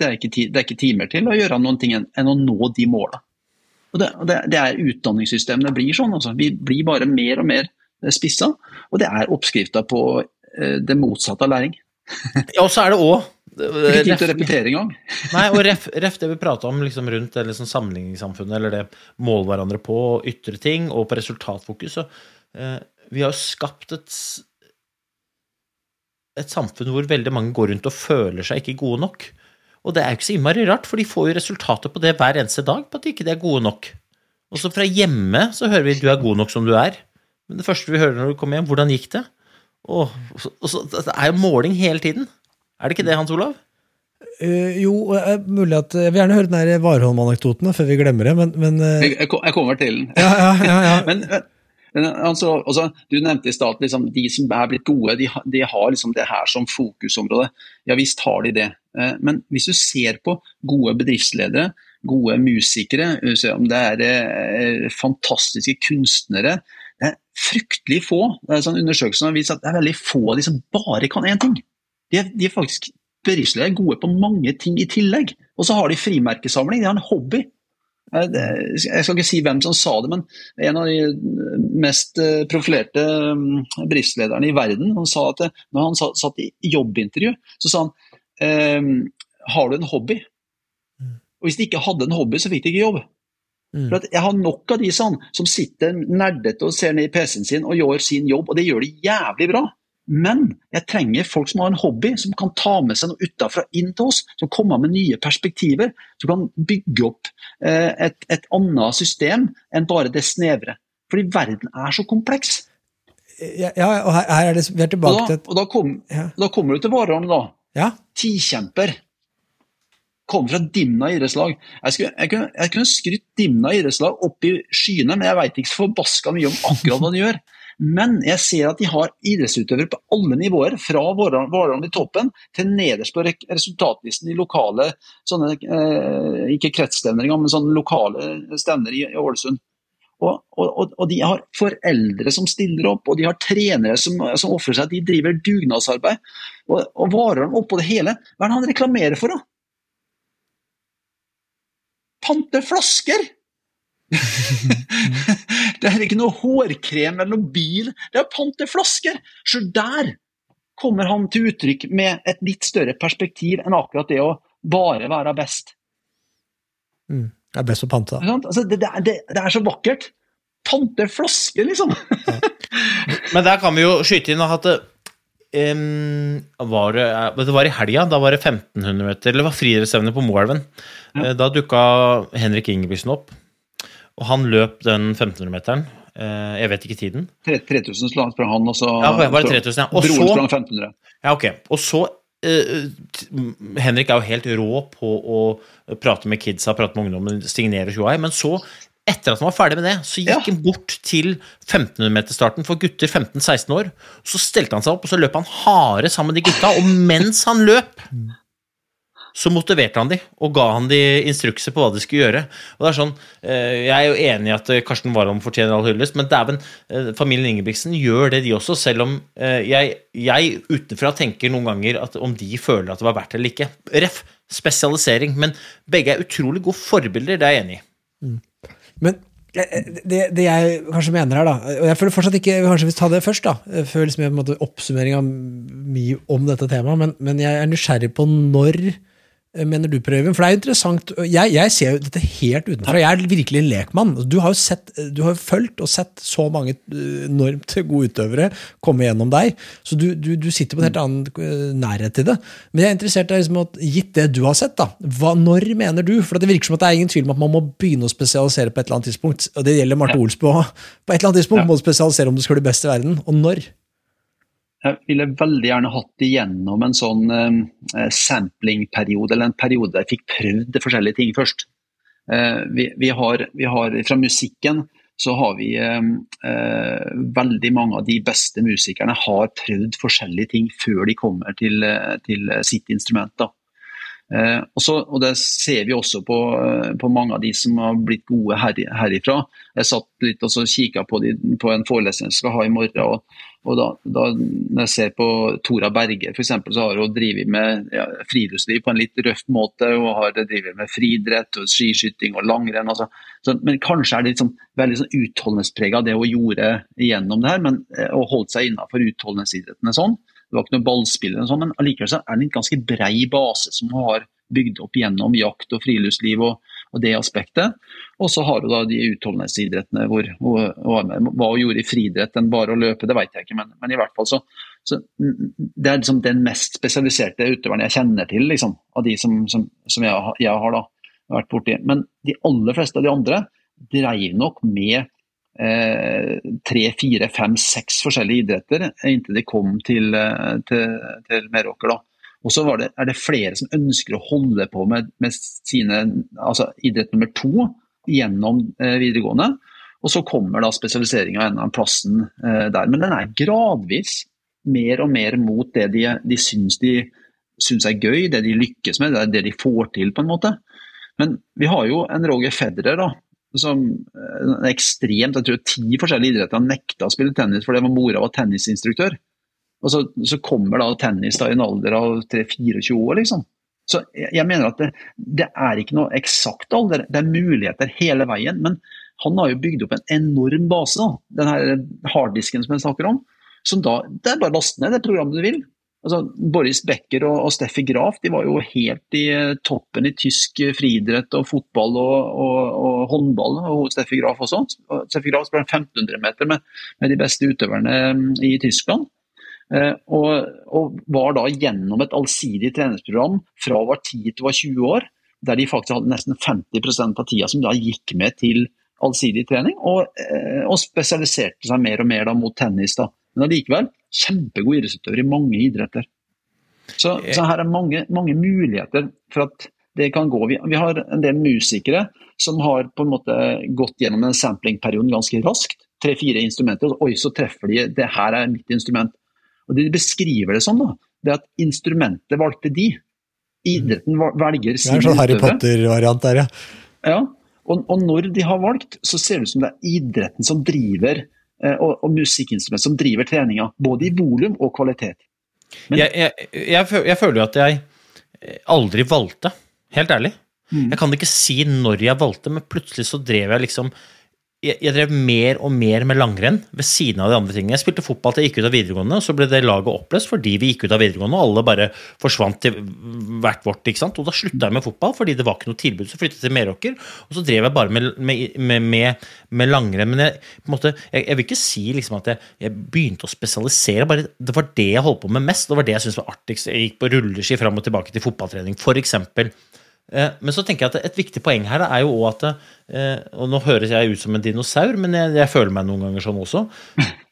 det, er ikke, det er ikke timer til å gjøre noen ting enn å nå de måla. Og det, det, det er utdanningssystemene blir sånn. Altså. Vi blir bare mer og mer eh, spissa, og det er oppskrifta på eh, det motsatte av læring. Ja, og så er det òg Ikke tid til å repetere engang. [laughs] Nei, og ref, ref det vi prata om liksom rundt det liksom sammenligningssamfunnet, eller det måle hverandre på, ytre ting, og på resultatfokus. Så, eh, vi har jo skapt et, et samfunn hvor veldig mange går rundt og føler seg ikke gode nok. Og det er jo ikke så innmari rart, for de får jo resultater på det hver eneste dag, på at de ikke er gode nok. Og så fra hjemme så hører vi 'du er god nok som du er'. Men det første vi hører når du kommer hjem, 'hvordan gikk det?' Og så, og så, det er jo måling hele tiden. Er det ikke det, Hans Olav? Uh, jo, uh, mulig at Jeg vil gjerne høre den der Warholm-anekdoten før vi glemmer det, men, men uh... Jeg, jeg, kommer til den. ja, ja, ja, ja. [laughs] Men, men, Altså, altså, du nevnte i stad at liksom, de som er blitt gode, de, de har liksom det her som fokusområde. Ja visst har de det. Eh, Men hvis du ser på gode bedriftsledere, gode musikere, om det er eh, fantastiske kunstnere Det er fryktelig få. Det er sånn Undersøkelser har vist at det er veldig få av de som bare kan én ting. De er, de er faktisk bedriftsledere gode på mange ting i tillegg. Og så har de frimerkesamling, de har en hobby. Eh, Jeg skal ikke si hvem som sa det, men en av de mest eh, profilerte bristlederne bedriftslederne i verden han sa at når han satt i jobbintervju, så sa han ehm, Har du en hobby? Og Hvis de ikke hadde en hobby, så fikk de ikke jobb. For at Jeg har nok av de sånn, som sitter nerdete og ser ned i PC-en sin og gjør sin jobb, og det gjør de jævlig bra. Men jeg trenger folk som har en hobby, som kan ta med seg noe utenfra inn til oss. Som kommer med nye perspektiver, som kan bygge opp eh, et, et annet system enn bare det snevre. Fordi verden er så kompleks. Ja, ja, og her, her er det, vi er tilbake til og da, kom, da kommer du til varene, da. Ja. Tikjemper. Kommer fra Dimna idrettslag. Jeg, skulle, jeg, kunne, jeg kunne skrytt Dimna idrettslag opp i skyene, men jeg veit ikke så forbaska mye om akkurat hva de gjør. Men jeg ser at de har idrettsutøvere på alle nivåer, fra Vårdalen i toppen til nederst på resultatlisten i lokale sånne, eh, ikke kretsstevner men sånne lokale stevner i, i Ålesund. Og, og, og, de har foreldre som stiller opp, og de har trenere som, som ofrer seg. De driver dugnadsarbeid. Og, og Varholm oppå det hele, hva er det han reklamerer for, da? Pante flasker! [laughs] det er ikke noe hårkrem eller noe bil, det er panteflasker! Så der kommer han til uttrykk med et litt større perspektiv enn akkurat det å bare være best. Mm. Det er best å pante, da. Altså, det, det, det, det er så vakkert. Pante flasker, liksom! [laughs] Men der kan vi jo skyte inn at um, var det, eh, det var i helga, da var det 1500 meter, eller det var friidrettsevne på Moelven. Ja. Da dukka Henrik Ingebrigtsen opp, og han løp den 1500-meteren. Jeg vet ikke tiden. 3000 slang sprang han, og så Ja, var det 3000, ja. Og broren så- sprang 1500. Ja, ok. Og så uh, Henrik er jo helt rå på å prate med kidsa, prate med ungdommen, signere tjoai, men så, etter at han var ferdig med det, så gikk han bort til 1500-meterstarten for gutter 15-16 år. Så stelte han seg opp, og så løp han harde sammen med de gutta, og mens han løp så motiverte han de, og ga han de instrukser på hva de skulle gjøre. Og det er sånn, eh, Jeg er jo enig i at eh, Karsten Warholm fortjener all hyllest, men dæven, eh, familien Ingebrigtsen gjør det, de også, selv om jeg, jeg utenfra tenker noen ganger at om de føler at det var verdt det eller ikke. Ref. Spesialisering. Men begge er utrolig gode forbilder, det er jeg enig i. Men eh, det, det jeg kanskje mener her, da Og jeg føler fortsatt ikke Kanskje vi tar det først, da. Før liksom oppsummering av mye om dette temaet. Men, men jeg er nysgjerrig på når mener du, prøven? For det er jo interessant. Jeg, jeg ser jo dette helt utenfra. Jeg er virkelig en lekmann. Du har jo sett, du har fulgt og sett så mange eh, enormt gode utøvere komme gjennom deg. Så du, du, du sitter på en helt annen eh, nærhet til det. Men jeg er interessert i liksom at, gitt det du har sett, da, hva, når mener du? For det virker som at det er ingen tvil om at man må begynne å spesialisere på et eller annet tidspunkt. Og det gjelder Marte Olsbø òg. På et eller annet tidspunkt må du spesialisere om du skal bli best i verden. Og når? Jeg ville veldig gjerne hatt igjennom en sånn eh, samplingperiode, eller en periode der jeg fikk prøvd forskjellige ting først. Eh, vi, vi, har, vi har Fra musikken så har vi eh, eh, Veldig mange av de beste musikerne har prøvd forskjellige ting før de kommer til, eh, til sitt instrument. da. Eh, og, så, og Det ser vi også på, eh, på mange av de som har blitt gode her, herifra. Jeg satt litt og kikka på, på en forelesning jeg skal ha i morgen. og, og da, da Når jeg ser på Tora Berge, for eksempel, så har hun drevet med ja, friluftsliv på en litt røff måte. Hun har drevet med friidrett, skiskyting og langrenn. Altså. Så, men kanskje er det liksom, veldig sånn utholdenhetsprega det hun gjorde gjennom det her, men, eh, og holdt seg innafor utholdenhetsidrettene sånn. Det var ikke noe ballspill, eller sånn, men allikevel så er det en ganske brei base som hun har bygd opp gjennom jakt og friluftsliv og, og det aspektet. Og så har du da de utholdenhetsidrettene hvor. Hva hun gjorde i friidrett enn bare å løpe, det vet jeg ikke, men, men i hvert fall så, så Det er liksom den mest spesialiserte utøveren jeg kjenner til, liksom, av de som, som, som jeg, jeg har da vært borti. Men de aller fleste av de andre dreiv nok med eh, tre, fire, fem, seks forskjellige idretter inntil de kom til, eh, til, til Meråker. da. Og så er det flere som ønsker å holde på med, med sine, altså idrett nummer to gjennom eh, videregående. Og så kommer da spesialiseringa en av plassen eh, der. Men den er gradvis mer og mer mot det de, de syns de syns er gøy, det de lykkes med, det er det de får til, på en måte. Men vi har jo en Roger Federer da, som eh, ekstremt Jeg tror ti forskjellige idretter nekta å spille tennis fordi mora var tennisinstruktør. Og så, så, kommer da tennis da i en alder av 24 år, liksom. Så jeg mener at det, det er ikke noe eksakt alder, det er muligheter hele veien. Men han har jo bygd opp en enorm base, da. den her harddisken som jeg snakker om. Som da, Det er bare å laste ned det programmet du vil. Altså, Boris Becker og, og, Steffi Graf de var jo helt i uh, toppen i tysk friidrett og fotball og, og, og, håndball. og Steffi Graf også. Steffi Graf sprang 1500 meter med, med, de beste utøverne um, i Tyskland. Uh, og, var da gjennom et allsidig treningsprogram fra hun var 10 til hun var 20 år, der de faktisk hadde nesten 50% av tida som da gikk med til allsidig trening, og, spesialiserte seg mer og mer da mot tennis. da. Men allikevel kjempegod idrettsutøver i mange idretter. Så, så her er mange, mange, muligheter for at det kan gå. Vi, vi, har en del musikere som har på en måte gått gjennom en samplingperioden ganske raskt. Tre-fire instrumenter, og oi, så treffer de det her er mitt instrument. Og De beskriver det sånn, da. Det at instrumentet valgte de. Idretten velger sin utøver. Det er en sånn Harry Potter-variant der, ja. ja. Og, og, når de har valgt, så ser det ut som det er idretten som driver Eh, og, og musikkinstrument som driver treninga, både i volum og kvalitet. Men, jeg, jeg, jeg, jeg, føler jo at jeg aldri valgte, helt ærlig. Mm. Jeg kan ikke si når jeg valgte, men plutselig så drev jeg liksom jeg, jeg, drev mer og mer med langrenn ved siden av de andre tingene. Jeg spilte fotball til jeg gikk ut av videregående, og så ble det laget oppløst fordi vi gikk ut av videregående, og alle bare forsvant til hvert vårt. ikke sant? Og da slutta jeg med fotball fordi det var ikke noe tilbud. Så flyttet jeg til Meråker, og så drev jeg bare med, med, med, med langrenn. Men jeg, måte, jeg, vil ikke si liksom at jeg, begynte å spesialisere, bare det var det jeg holdt på med mest. Det var det jeg syntes var artigst. Jeg gikk på rulleski fram og tilbake til fotballtrening, for Eh, men så tenker jeg at et viktig poeng her er jo òg at eh, Og nå høres jeg ut som en dinosaur, men jeg, jeg, føler meg noen ganger sånn også.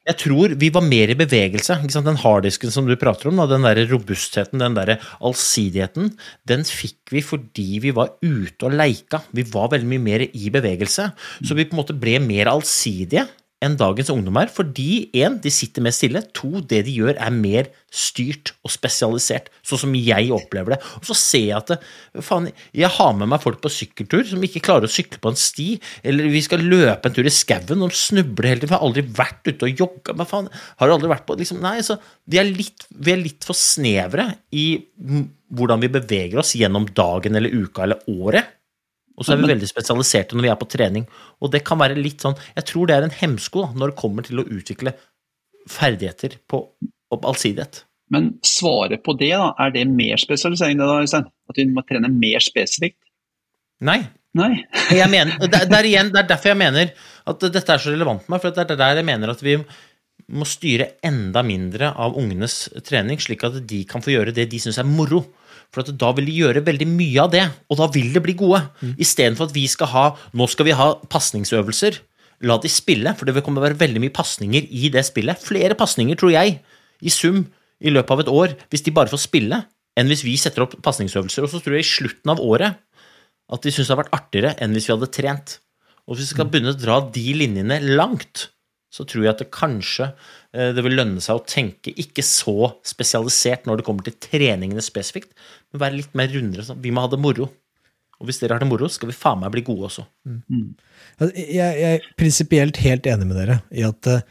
Jeg tror vi var mer i bevegelse. Den harddisken som du prater om, den der robustheten, den der allsidigheten, den fikk vi fordi vi var ute og leika. Vi var veldig mye mer i bevegelse. Så vi på en måte ble mer allsidige enn dagens ungdommer, fordi en, de sitter mer stille, to, det de gjør er mer styrt og spesialisert, sånn som jeg opplever det. Og så ser jeg at det, faen, jeg har med meg folk på sykkeltur som ikke klarer å sykle på en sti, eller vi skal løpe en tur i skauen og snubler hele tiden, for jeg har aldri vært ute og jogga, men faen, har aldri vært på liksom, Nei, så vi er, litt, vi er litt for snevre i hvordan vi beveger oss gjennom dagen eller uka eller året. Og så er vi veldig spesialiserte når vi er på trening. Og det kan være litt sånn Jeg tror det er en hemsko da, når det kommer til å utvikle ferdigheter på, på allsidighet. Men svaret på det, da, er det mer spesialisering, da, Øystein? At vi må trene mer spesifikt? Nei. Nei. [laughs] mener, det, er igjen, det er derfor jeg mener at dette er så relevant for meg. For det er der jeg mener at vi må styre enda mindre av ungenes trening, slik at de kan få gjøre det de syns er moro. For da vil de gjøre veldig mye av det, og da vil de bli gode. Mm. Istedenfor at vi skal ha Nå skal vi ha pasningsøvelser. La de spille, for det vil komme til å være veldig mye pasninger i det spillet. Flere pasninger, tror jeg, i sum i løpet av et år, hvis de bare får spille, enn hvis vi setter opp pasningsøvelser. Og så tror jeg i slutten av året at de syns det har vært artigere enn hvis vi hadde trent. Og hvis vi skal mm. begynne å dra de linjene langt, så tror jeg at det kanskje eh, det vil lønne seg å tenke ikke så spesialisert når det kommer til treningene spesifikt, men være litt mer rundere. Sånn. Vi må ha det moro. Og hvis dere har det moro, skal vi faen meg bli gode også. Mm. Jeg, jeg er prinsipielt helt enig med dere i at uh,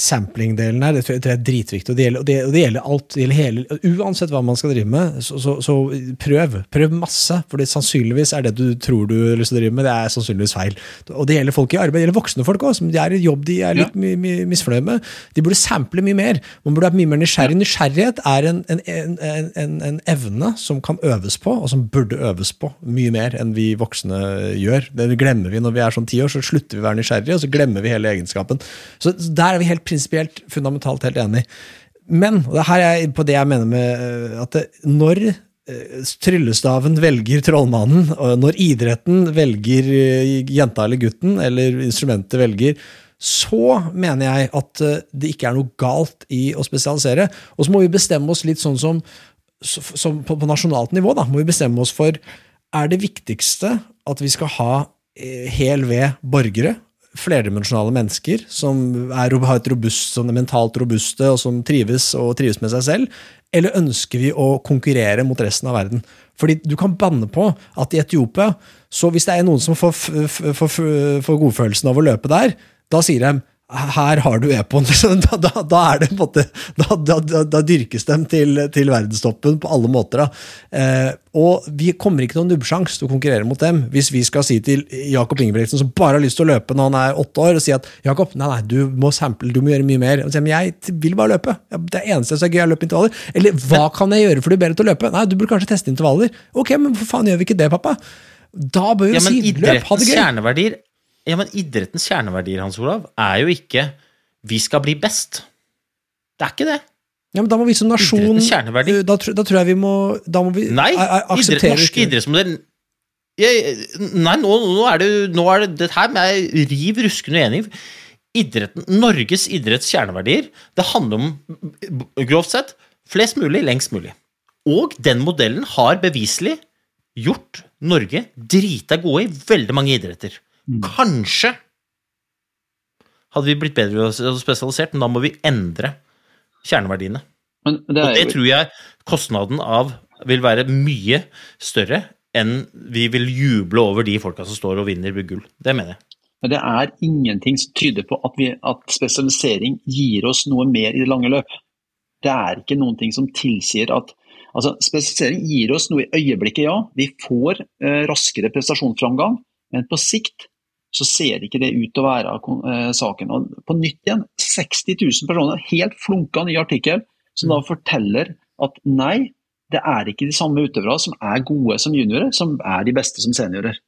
sampling-delen her, det tror jeg er dritviktig. Og det gjelder, og det, og det gjelder alt. Det gjelder hele, uansett hva man skal drive med, så, så, så, prøv. Prøv masse. For det sannsynligvis er det du tror du har lyst til å drive med, det er sannsynligvis feil. Og det gjelder folk i arbeid. Det gjelder voksne folk òg, som de er i jobb de er litt ja. misfornøyd med. De burde sample mye mer. Man burde være mye mer nysgjerrig. Nysgjerrighet er en, en, en, en, evne som kan øves på, og som burde øves på mye mer enn vi voksne gjør. Det glemmer vi når vi er sånn ti år, så slutter vi å være nysgjerrige, og så glemmer vi hele egenskapen. Så der er vi helt prinsipielt fundamentalt helt enig. Men, og det her er på det jeg mener med eh, at det, når eh, tryllestaven velger trollmannen, og når idretten velger eh, jenta eller gutten, eller instrumentet velger, så mener jeg at det ikke er noe galt i å spesialisere. Og så må vi bestemme oss litt sånn som, som på, på, nasjonalt nivå. da, må vi bestemme oss for er det viktigste at vi skal ha hel ved borgere flerdimensjonale mennesker som er, har et robust, sånn mentalt robuste, og som trives og trives med seg selv? Eller ønsker vi å konkurrere mot resten av verden? Fordi du kan banne på at i Etiopia, så hvis det er noen som får, f- f- får, får godfølelsen av å løpe der, da sier de her har du Epon. [laughs] Da, da, da er det på en måte Da, da, dyrkes de til, til verdenstoppen på alle måter. Eh, og vi kommer ikke til noen nubbesjanse til å konkurrere mot dem hvis vi skal si til Jakob Ingebrigtsen, som bare har lyst til å løpe når han er åtte år, og si at Jakob, nei, nei, du må sample, du må gjøre mye mer. Og sier, men jeg vil bare løpe. Det Det eneste som er gøy, er å løpe intervaller. Eller hva kan jeg gjøre for å bli bedre til å løpe? Nei, du burde kanskje teste intervaller. Ok, men hvorfor faen gjør vi ikke det, pappa? Da bør vi Ja, si løp, ha det idrettens gøy. kjerneverdier Ja, men idrettens kjerneverdier, Hans Olav, er jo ikke 'vi skal bli best'. Det er ikke det. Ja, men da må vi som nasjon kjerneverdi. Da, da tror jeg vi må Da må vi Nei, idrett, norske idrettsmodell Nei, nå, nå er det nå er det, det her med riv ruskende uenig. Idretten, Norges idretts kjerneverdier, det handler om, grovt sett, flest mulig, lengst mulig. Og den modellen har beviselig gjort Norge drita gode i veldig mange idretter. Kanskje hadde vi blitt bedre og spesialisert, men da må vi endre kjerneverdiene. Men det Og er det tror jeg kostnaden av vil være mye større enn vi vil juble over de folka som står og vinner gull. Det mener jeg. Men det er ingenting som tyder på at, vi, at spesialisering gir oss noe mer i det lange løp. Det er ikke noen ting som tilsier at altså Spesialisering gir oss noe i øyeblikket, ja. Vi får eh, raskere prestasjonsframgang, men på sikt så ser ikke det ut til å være eh, saken. Og på nytt igjen, 60 000 personer, helt flunka ny artikkel, som da forteller at nei, det er ikke de samme utøverne som er gode som juniorer, som er de beste som seniorer.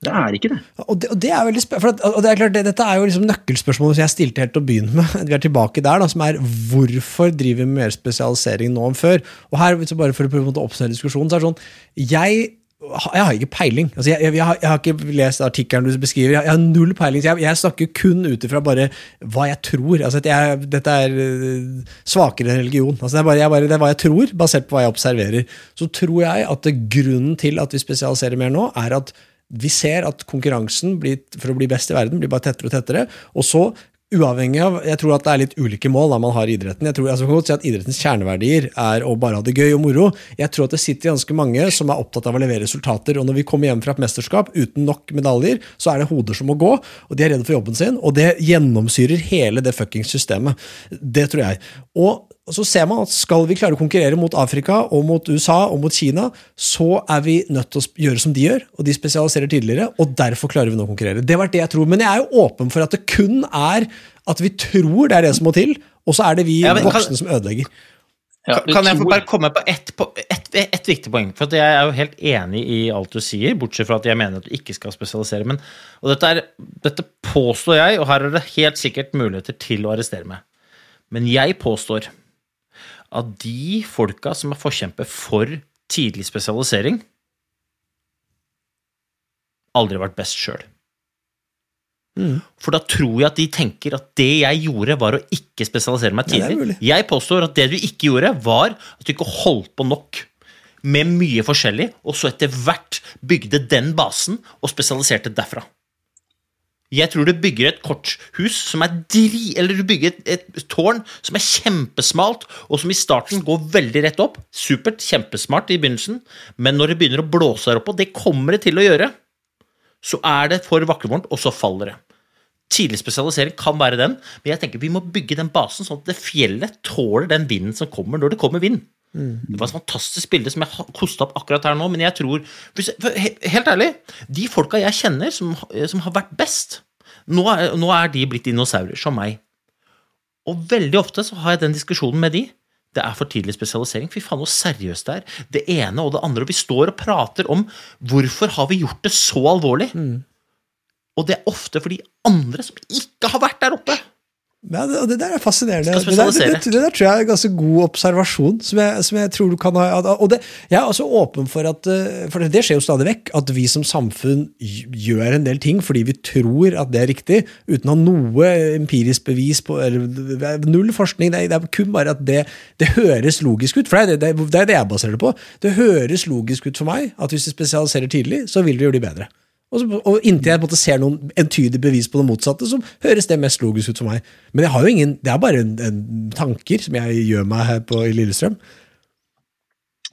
Det er ikke det. Og det, og det er veldig for at, og det er klart, det, Dette er jo liksom nøkkelspørsmålet som jeg stilte helt til å begynne med. [laughs] Vi er tilbake der, da, som er hvorfor driver vi med mer spesialisering nå enn før? Og her, så bare for å prøve å oppsummere diskusjonen, så er det sånn Jeg, jeg har ikke peiling. Altså, jeg, jeg, jeg, har, jeg har ikke lest artikkelen du beskriver. Jeg, har null peiling. så Jeg, snakker kun ut ifra bare hva jeg tror. Altså, dette er øh, svakere religion. Altså, det, er bare, bare, det er hva jeg tror, basert på hva jeg observerer. Så tror jeg at grunnen til at vi spesialiserer mer nå, er at vi ser at konkurransen blir, for å bli best i verden blir bare tettere og tettere. Og så, uavhengig av Jeg tror at det er litt ulike mål da man har i idretten. Jeg tror altså, kan godt si at Idrettens kjerneverdier er å bare ha det gøy og moro. Jeg tror at det sitter ganske mange som er opptatt av å levere resultater. Og når vi kommer hjem fra et mesterskap uten nok medaljer, så er det hoder som må gå, og de er redde for jobben sin. Og det gjennomsyrer hele det fuckings systemet. Det tror jeg. Og så ser man at skal vi klare å konkurrere mot Afrika og mot USA og mot Kina, så er vi nødt til å gjøre som de gjør, og de spesialiserer tidligere, og derfor klarer vi nå å konkurrere. Det var det jeg tror. Men jeg er jo åpen for at det kun er at vi tror det er det som må til, og så er det vi Ja, men kan- voksne som ødelegger. Ja, Kan- jeg få bare komme på ett, et, et, et viktig poeng? For at jeg er jo helt enig i alt du sier, bortsett fra at jeg mener at du ikke skal spesialisere. Men, og dette, er, dette påstår jeg, og her er det helt sikkert muligheter til å arrestere meg. Men jeg påstår at de folka som er forkjemper for tidlig spesialisering, aldri vært best sjøl. For da tror jeg at de tenker at det jeg gjorde, var å ikke spesialisere meg tidlig. Ja, jeg påstår at det du ikke gjorde, var at du ikke holdt på nok med mye forskjellig, og så etter hvert bygde den basen og spesialiserte derfra. Jeg tror du bygger et korthus som er dri... Eller du bygger et, et tårn som er kjempesmalt, og som i starten går veldig rett opp. Supert, kjempesmart i begynnelsen, men når det begynner å blåse der oppe, og det kommer det til å gjøre, så er det for vaklevorent, og så faller det. Tidlig spesialisering kan være den, men jeg tenker vi må bygge den basen sånn at det fjellet tåler den vinden som kommer når det kommer vind. Det var et fantastisk bilde som jeg har kosta opp akkurat her nå, men jeg tror Helt ærlig, de folka jeg kjenner som, som har vært best, nå er, nå er de blitt dinosaurer, som meg. Og veldig ofte så har jeg den diskusjonen med de. Det er for tidlig spesialisering. Fy faen, hvor seriøst det er. Det ene og det andre. Og vi står og prater om hvorfor har vi gjort det så alvorlig. Og det er ofte for de andre som ikke har vært der oppe. Ja, det, det der er fascinerende. Det der, det, det, der tror jeg er en ganske god observasjon, som jeg, som jeg tror du kan ha. Og det, jeg er også åpen for at eh, For det skjer jo stadig vekk, at vi som samfunn gjør en del ting fordi vi tror at det er riktig, uten å ha noe empirisk bevis på eller, er Null forskning. Det er, det kun bare at det, det høres logisk ut. For det det, det er det jeg baserer det på. Det høres logisk ut for meg at hvis vi spesialiserer tidlig, så vil vi gjøre de bedre. Og, så, og inntil jeg måte ser noen entydig bevis på det motsatte, så høres det mest logisk ut for meg. Men jeg har jo ingen, det er bare en, en tanker som jeg gjør meg her på, i Lillestrøm.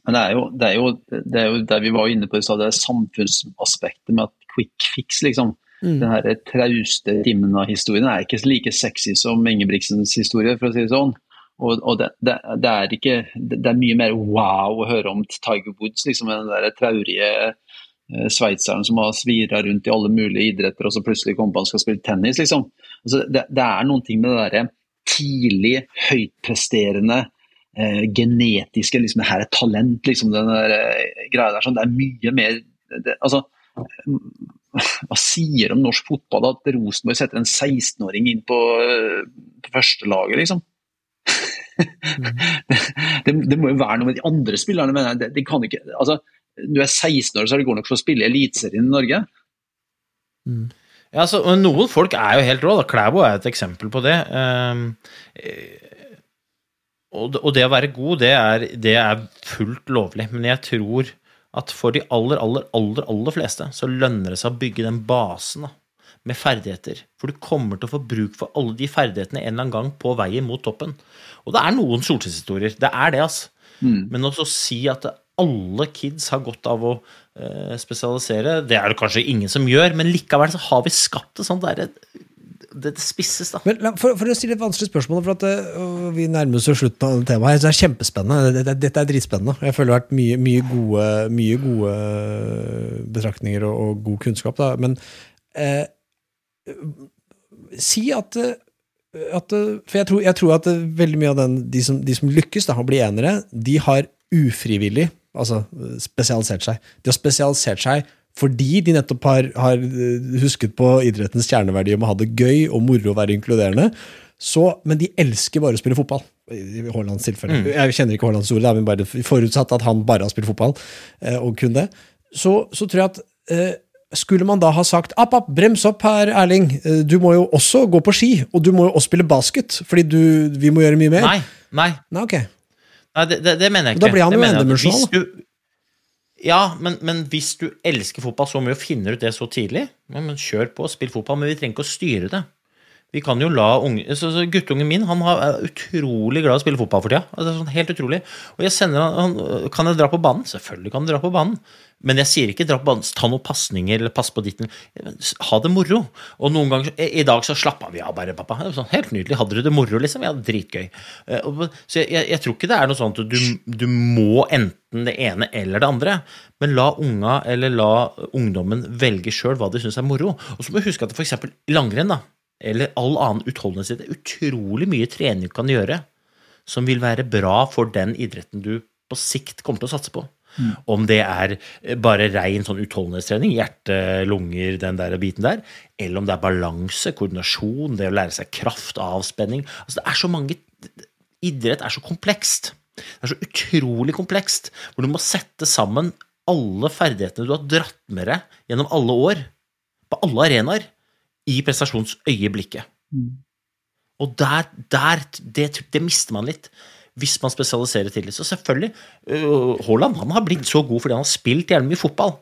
Men det er, jo, det, er jo, det er jo der vi var inne på i stad, det er samfunnsaspektet med at quick fix, liksom. Mm. Den her trauste av historien er ikke like sexy som Ingebrigtsens historie, for å si det sånn. Og, og det, det, det, er ikke, det er mye mer wow å høre om Tiger Woods, liksom den der traurige sveitseren som har svira rundt i alle mulige idretter, og så plutselig kommer på han skal spille tennis, liksom. Altså, det, det er noen ting med det derre tidlig, høytpresterende, eh, genetiske liksom, Det her er talent, liksom, den der eh, greia der. Sånn, det er mye mer det, Altså hva sier om norsk fotball at Rosenborg setter en 16-åring inn på, eh, på førstelaget, liksom? [laughs] det, det, må jo være noe med de andre spillerne, mener jeg. De, de kan ikke, altså, du er 16 år, så er det god nok for å spille Eliteserien i Norge. Mm. Ja, altså, noen folk er jo helt rå. Klæbo er et eksempel på det. Um, og, og det å være god, det er, det er fullt lovlig. Men jeg tror at for de aller, aller, aller, aller fleste så lønner det seg å bygge den basen da, med ferdigheter. For du kommer til å få bruk for alle de ferdighetene en eller annen gang på veien mot toppen. Og det er noen solskinnshistorier. Det er det, altså. Mm. Men også si at alle kids har godt av å eh, spesialisere, det er det kanskje ingen som gjør, men likevel så har vi skapt det sånn der, det, det spisses, da. Men for, for, å stille et vanskelig spørsmål, for at uh, vi nærmer oss slutten av temaet så er kjempespennende. Dette, dette er dritspennende. Jeg føler det har vært mye, mye, gode, mye gode betraktninger og, og, god kunnskap. Da. Men eh, si at, at For jeg tror, jeg tror, at veldig mye av den, de, som, de som lykkes da, å bli enere, de har ufrivillig altså spesialisert seg. De har spesialisert seg fordi de nettopp har, har, husket på idrettens kjerneverdi om å ha det gøy og moro å være inkluderende. Så, men de elsker bare å spille fotball. I Haalands tilfelle. Mm. Jeg kjenner ikke Haalands ord, men bare forutsatt at han bare har spilt fotball, eh, og kun det. Så, så, tror jeg at eh, skulle man da ha sagt app, app, brems opp her, Erling. Eh, du må jo også gå på ski, og du må jo også spille basket, fordi du, vi må gjøre mye mer. Nei, nei. nei, okay. Nei det, det, det, mener jeg ikke. Da blir han jo endimensjonal. Ja, men, men, hvis du elsker fotball, så mye og finner ut det så tidlig. Ja, men Kjør på, og spill fotball, men vi trenger ikke å styre det. Vi kan jo la unge, så, så Guttungen min han er utrolig glad i å spille fotball for tida. Altså, sånn helt utrolig. Og jeg sender han, Kan jeg dra på banen? Selvfølgelig kan du dra på banen. Men jeg sier ikke dra på banen, ta noen pasninger eller pass på ditten. Ha det moro. Og noen ganger, I dag så slappa vi av bare, pappa. Sånn, helt nydelig. Hadde du det moro, liksom? Ja, dritgøy. Så jeg, jeg, jeg, tror ikke det er noe sånt at du, du må enten det ene eller det andre. Men la unga eller la ungdommen velge sjøl hva de syns er moro. Og så må du huske at f.eks. langrenn, da eller all annen utholdenhet. Det er utrolig mye trening du kan gjøre som vil være bra for den idretten du på sikt kommer til å satse på. Mm. Om det er bare rein sånn utholdenhetstrening, hjerte, lunger, den der biten der, eller om det er balanse, koordinasjon, det å lære seg kraft, avspenning altså Det er så mange Idrett er så komplekst. Det er så utrolig komplekst, hvor du må sette sammen alle ferdighetene du har dratt med deg gjennom alle år, på alle arenaer i prestasjonsøyeblikket. Mm. Og der, der det, det, mister man litt hvis man spesialiserer tidlig. Så selvfølgelig, uh, Haaland han har blitt så god fordi han har spilt jævlig mye fotball.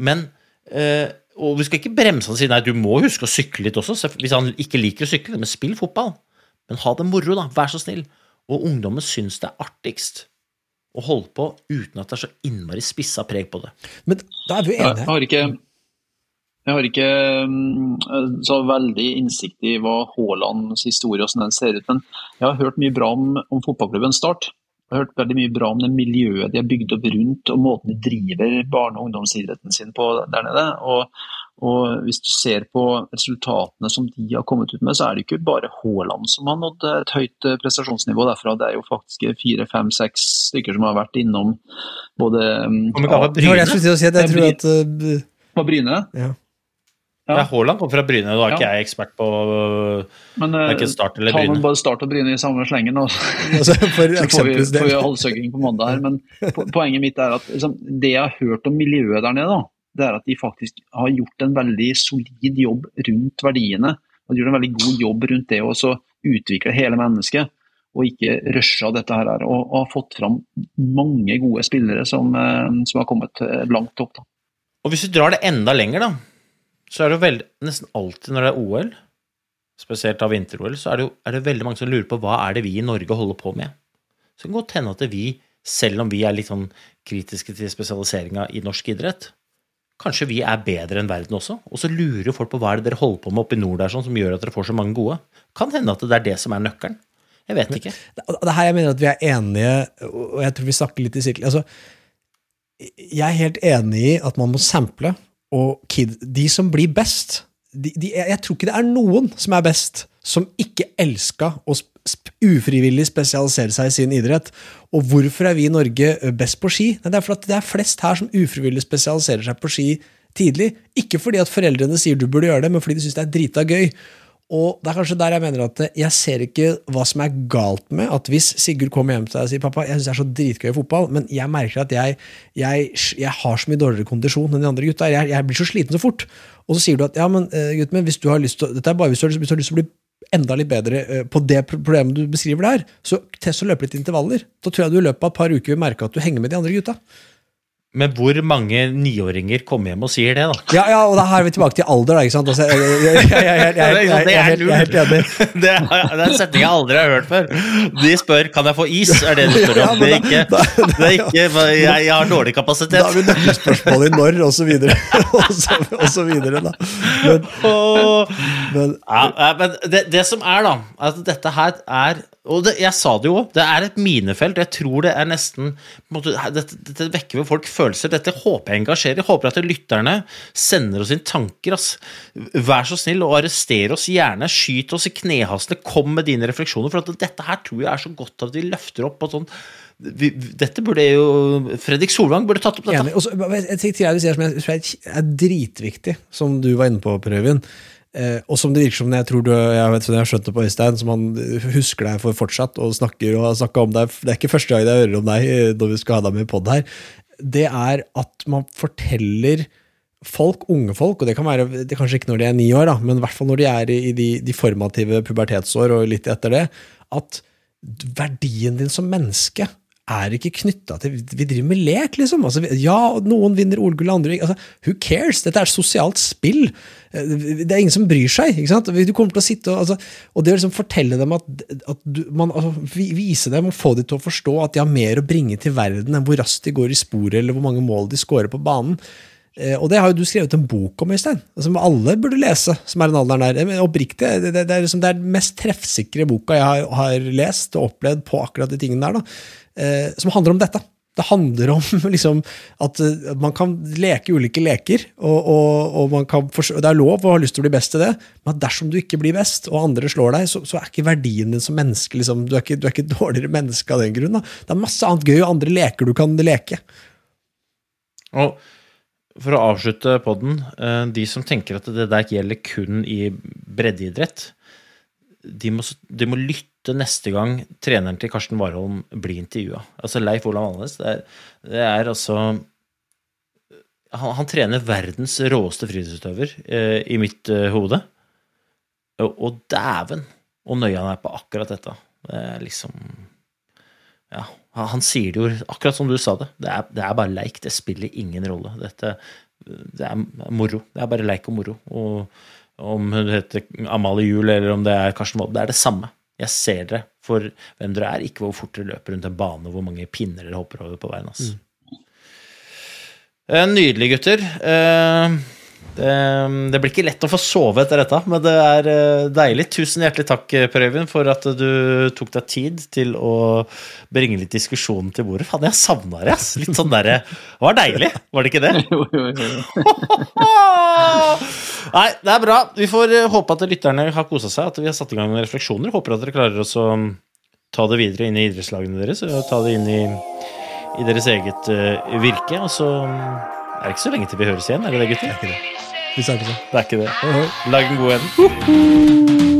Men uh, Og vi skal ikke bremse han og si nei, du må huske å sykle litt også, hvis han ikke liker å sykle. Men spill fotball. Men ha det moro, da. Vær så snill. Og ungdommen syns det er artigst å holde på uten at det er så innmari spissa preg på det. Men da er vi enige. Jeg har ikke jeg har ikke mm, så veldig innsikt i hva Haalands historie og sånn den ser ut, men jeg har hørt mye bra om, om fotballklubben Start. Jeg har hørt veldig mye bra om det miljøet de har bygd opp rundt, og måten de driver barne- og ungdomsidretten sin på der nede. Og, og, Hvis du ser på resultatene som de har kommet ut med, så er det ikke bare Haaland som har nådd et høyt eh, prestasjonsnivå derfra. Det er jo faktisk fire, fem, seks stykker som har vært innom både mm, ja, Bryne? Jeg, si jeg tror at uh, På Bryne? Ja. Ja. Haaland kom fra Bryne, da er ikke jeg ekspert på Men, uh, Start eller Bryne. Ta bare Start og Bryne i samme slengen, og [laughs] altså, for så får vi, får vi halshøgging på mandag her. Men poenget mitt er at liksom, det jeg har hørt om miljøet der nede, da, det er at de faktisk har gjort en veldig solid jobb rundt verdiene. Og de gjort en veldig god jobb rundt det å utvikle hele mennesket, og ikke rusha dette her. Og, og har fått fram mange gode spillere som, eh, som har kommet langt opp. Da. Og hvis du drar det enda lenger, da så er det jo veldig, nesten alltid når det er OL, spesielt av vinter-OL, så er det jo er det veldig mange som lurer på hva er det vi i Norge holder på med. Så det kan godt hende at vi, selv om vi er litt sånn kritiske til spesialiseringa i norsk idrett, kanskje vi er bedre enn verden også. Og så lurer folk på hva er det dere holder på med oppe i nord der sånn, som gjør at dere får så mange gode. Kan hende at det er det som er nøkkelen. Jeg vet ikke. [laughs] Det er her jeg mener at vi er enige, og jeg tror vi snakker litt i sirkel. Altså, jeg er helt enig i at man må sample, og kid, de som blir best de, de, jeg, jeg tror ikke det er noen som er best, som ikke elska å sp ufrivillig spesialisere seg i sin idrett. Og hvorfor er vi i Norge best på ski? Nei, det er fordi det er flest her som ufrivillig spesialiserer seg på ski tidlig. Ikke fordi at foreldrene sier du burde gjøre det, men fordi de syns det er drita gøy. Og det er kanskje der jeg mener at jeg ser ikke hva som er galt med at hvis Sigurd kommer hjem til deg og sier pappa, jeg syns det er så dritgøy i fotball, men jeg merker at jeg, jeg, jeg har så mye dårligere kondisjon enn de andre gutta. Jeg, jeg blir så sliten så fort. Og så sier du at ja, men gutten gutt min, hvis du har lyst til dette er bare hvis du har lyst til å bli enda litt bedre eh, på det problemet du beskriver der, så test å løpe litt intervaller. Da tror jeg du i løpet av et par uker vil merke at du henger med de andre gutta. Men hvor mange niåringer kommer hjem og sier det, da? Ja, ja og da er vi tilbake til alder, da. ikke sant? Altså, jeg, jeg, jeg, det er lurt. [laughs] Det er en setning jeg aldri har hørt før. De spør 'kan jeg få is', er det du spør om. Det er ikke, det er ikke 'jeg har dårlig kapasitet'. Da er vi nøkkelspørsmålet i når, og så videre. [laughs] Og så, og så videre da. Men, men, ja, men det, det, som er, da, at dette her er og det, jeg sa det jo, det er et minefelt. Jeg tror det er nesten måte, dette, dette vekker ved folk følelser. Dette håper jeg engasjerer. Jeg håper at lytterne sender oss inn tanker. Ass. Vær så snill og arrester oss gjerne. Skyt oss i knehasene. Kom med dine refleksjoner. For dette her tror jeg er så godt at vi løfter opp på sånn vi, Dette burde jo Fredrik Solvang burde tatt opp dette. enig. Også, jeg, jeg, jeg, jeg, jeg jeg, som jeg er- dritviktig, som du var inne på, Prøven. Eh, og som det virker som jeg tror du, jeg vet, jeg har skjønt det på Øystein, som han husker deg for fortsatt og snakker og har om deg. Det er ikke første gang jeg hører om deg eh, når vi skal ha deg med i pod her. Det er at man forteller folk, unge folk, og det kan være det kanskje ikke når de er ni år, da, men i hvert fall når de er i de, de formative pubertetsår og litt etter det, at verdien din som menneske er ikke knytta til Vi driver med lek, liksom. Altså, ja, noen vinner OL-gull, andre ikke. Altså, who cares? Dette er sosialt spill. Eh, Det er ingen som bryr seg. ikke sant? Du kommer til å sitte Og, altså, og det å liksom fortelle dem at, at du, man, altså, Vise dem og få dem til å forstå at de har mer å bringe til verden enn hvor raskt de går i sporet, eller hvor mange mål de scorer på banen. Eh, Og det har jo du skrevet en bok om, Øystein, som alle burde lese, som er den alderen der. Oppriktig, det, det, det, er liksom, den mest treffsikre boka jeg har, har lest og opplevd på akkurat de tingene der, eh, som handler om dette. Det handler om [laughs] liksom, at eh, man kan leke ulike leker, og, og, og kan det er lov å ha lyst til å bli best til det, men dersom du ikke blir best, og andre slår deg, så, så er ikke verdien din som menneske liksom, du, er ikke, du er ikke dårligere menneske av den grunn. Det er masse annet gøy og andre leker du kan leke. Og for å avslutte podden, eh, de som tenker at det der gjelder kun i breddeidrett, de må, de må lytte neste gang treneren til Karsten Warholm blir intervjua. Altså Leif Olav Alnes. Det det er altså han, han trener verdens råeste friidrettsutøver eh, i mitt eh, hode. Og, og dæven hvor nøye han er på akkurat dette. Det er liksom Ja, han sier det jo akkurat som du sa det. Det er, det er bare leik. Det spiller ingen rolle. Dette, det er moro. Det er bare leik og moro. Og om hun heter Amalie Juel eller om det er Karsten Wold, det er det samme. Jeg ser dere for hvem dere er, ikke hvor fort dere løper rundt en bane, hvor mange pinner dere hopper over på veien. Altså. Mm. Nydelig, gutter. Eh, Det, det blir ikke lett å få sove etter dette, men det er eh, deilig. Tusen hjertelig takk, eh, Per Øyvind, for at du tok deg tid til å bringe litt diskusjon til bordet. Faen, jeg savna det, ass. Litt sånn derre Det var deilig, var det ikke det? [laughs] Jo, jo, jo. [laughs] Nei, det er bra. Vi får eh, håpe at lytterne har kosa seg, at vi har satt i gang med refleksjoner. Håper at dere klarer å ta det videre inn i idrettslagene deres, og ta det inn i, i deres eget virke. Og så er det ikke så lenge til vi høres igjen, er det det, gutter? Det er ikke det. Vi snakkes. Det er ikke det. Lag en god en.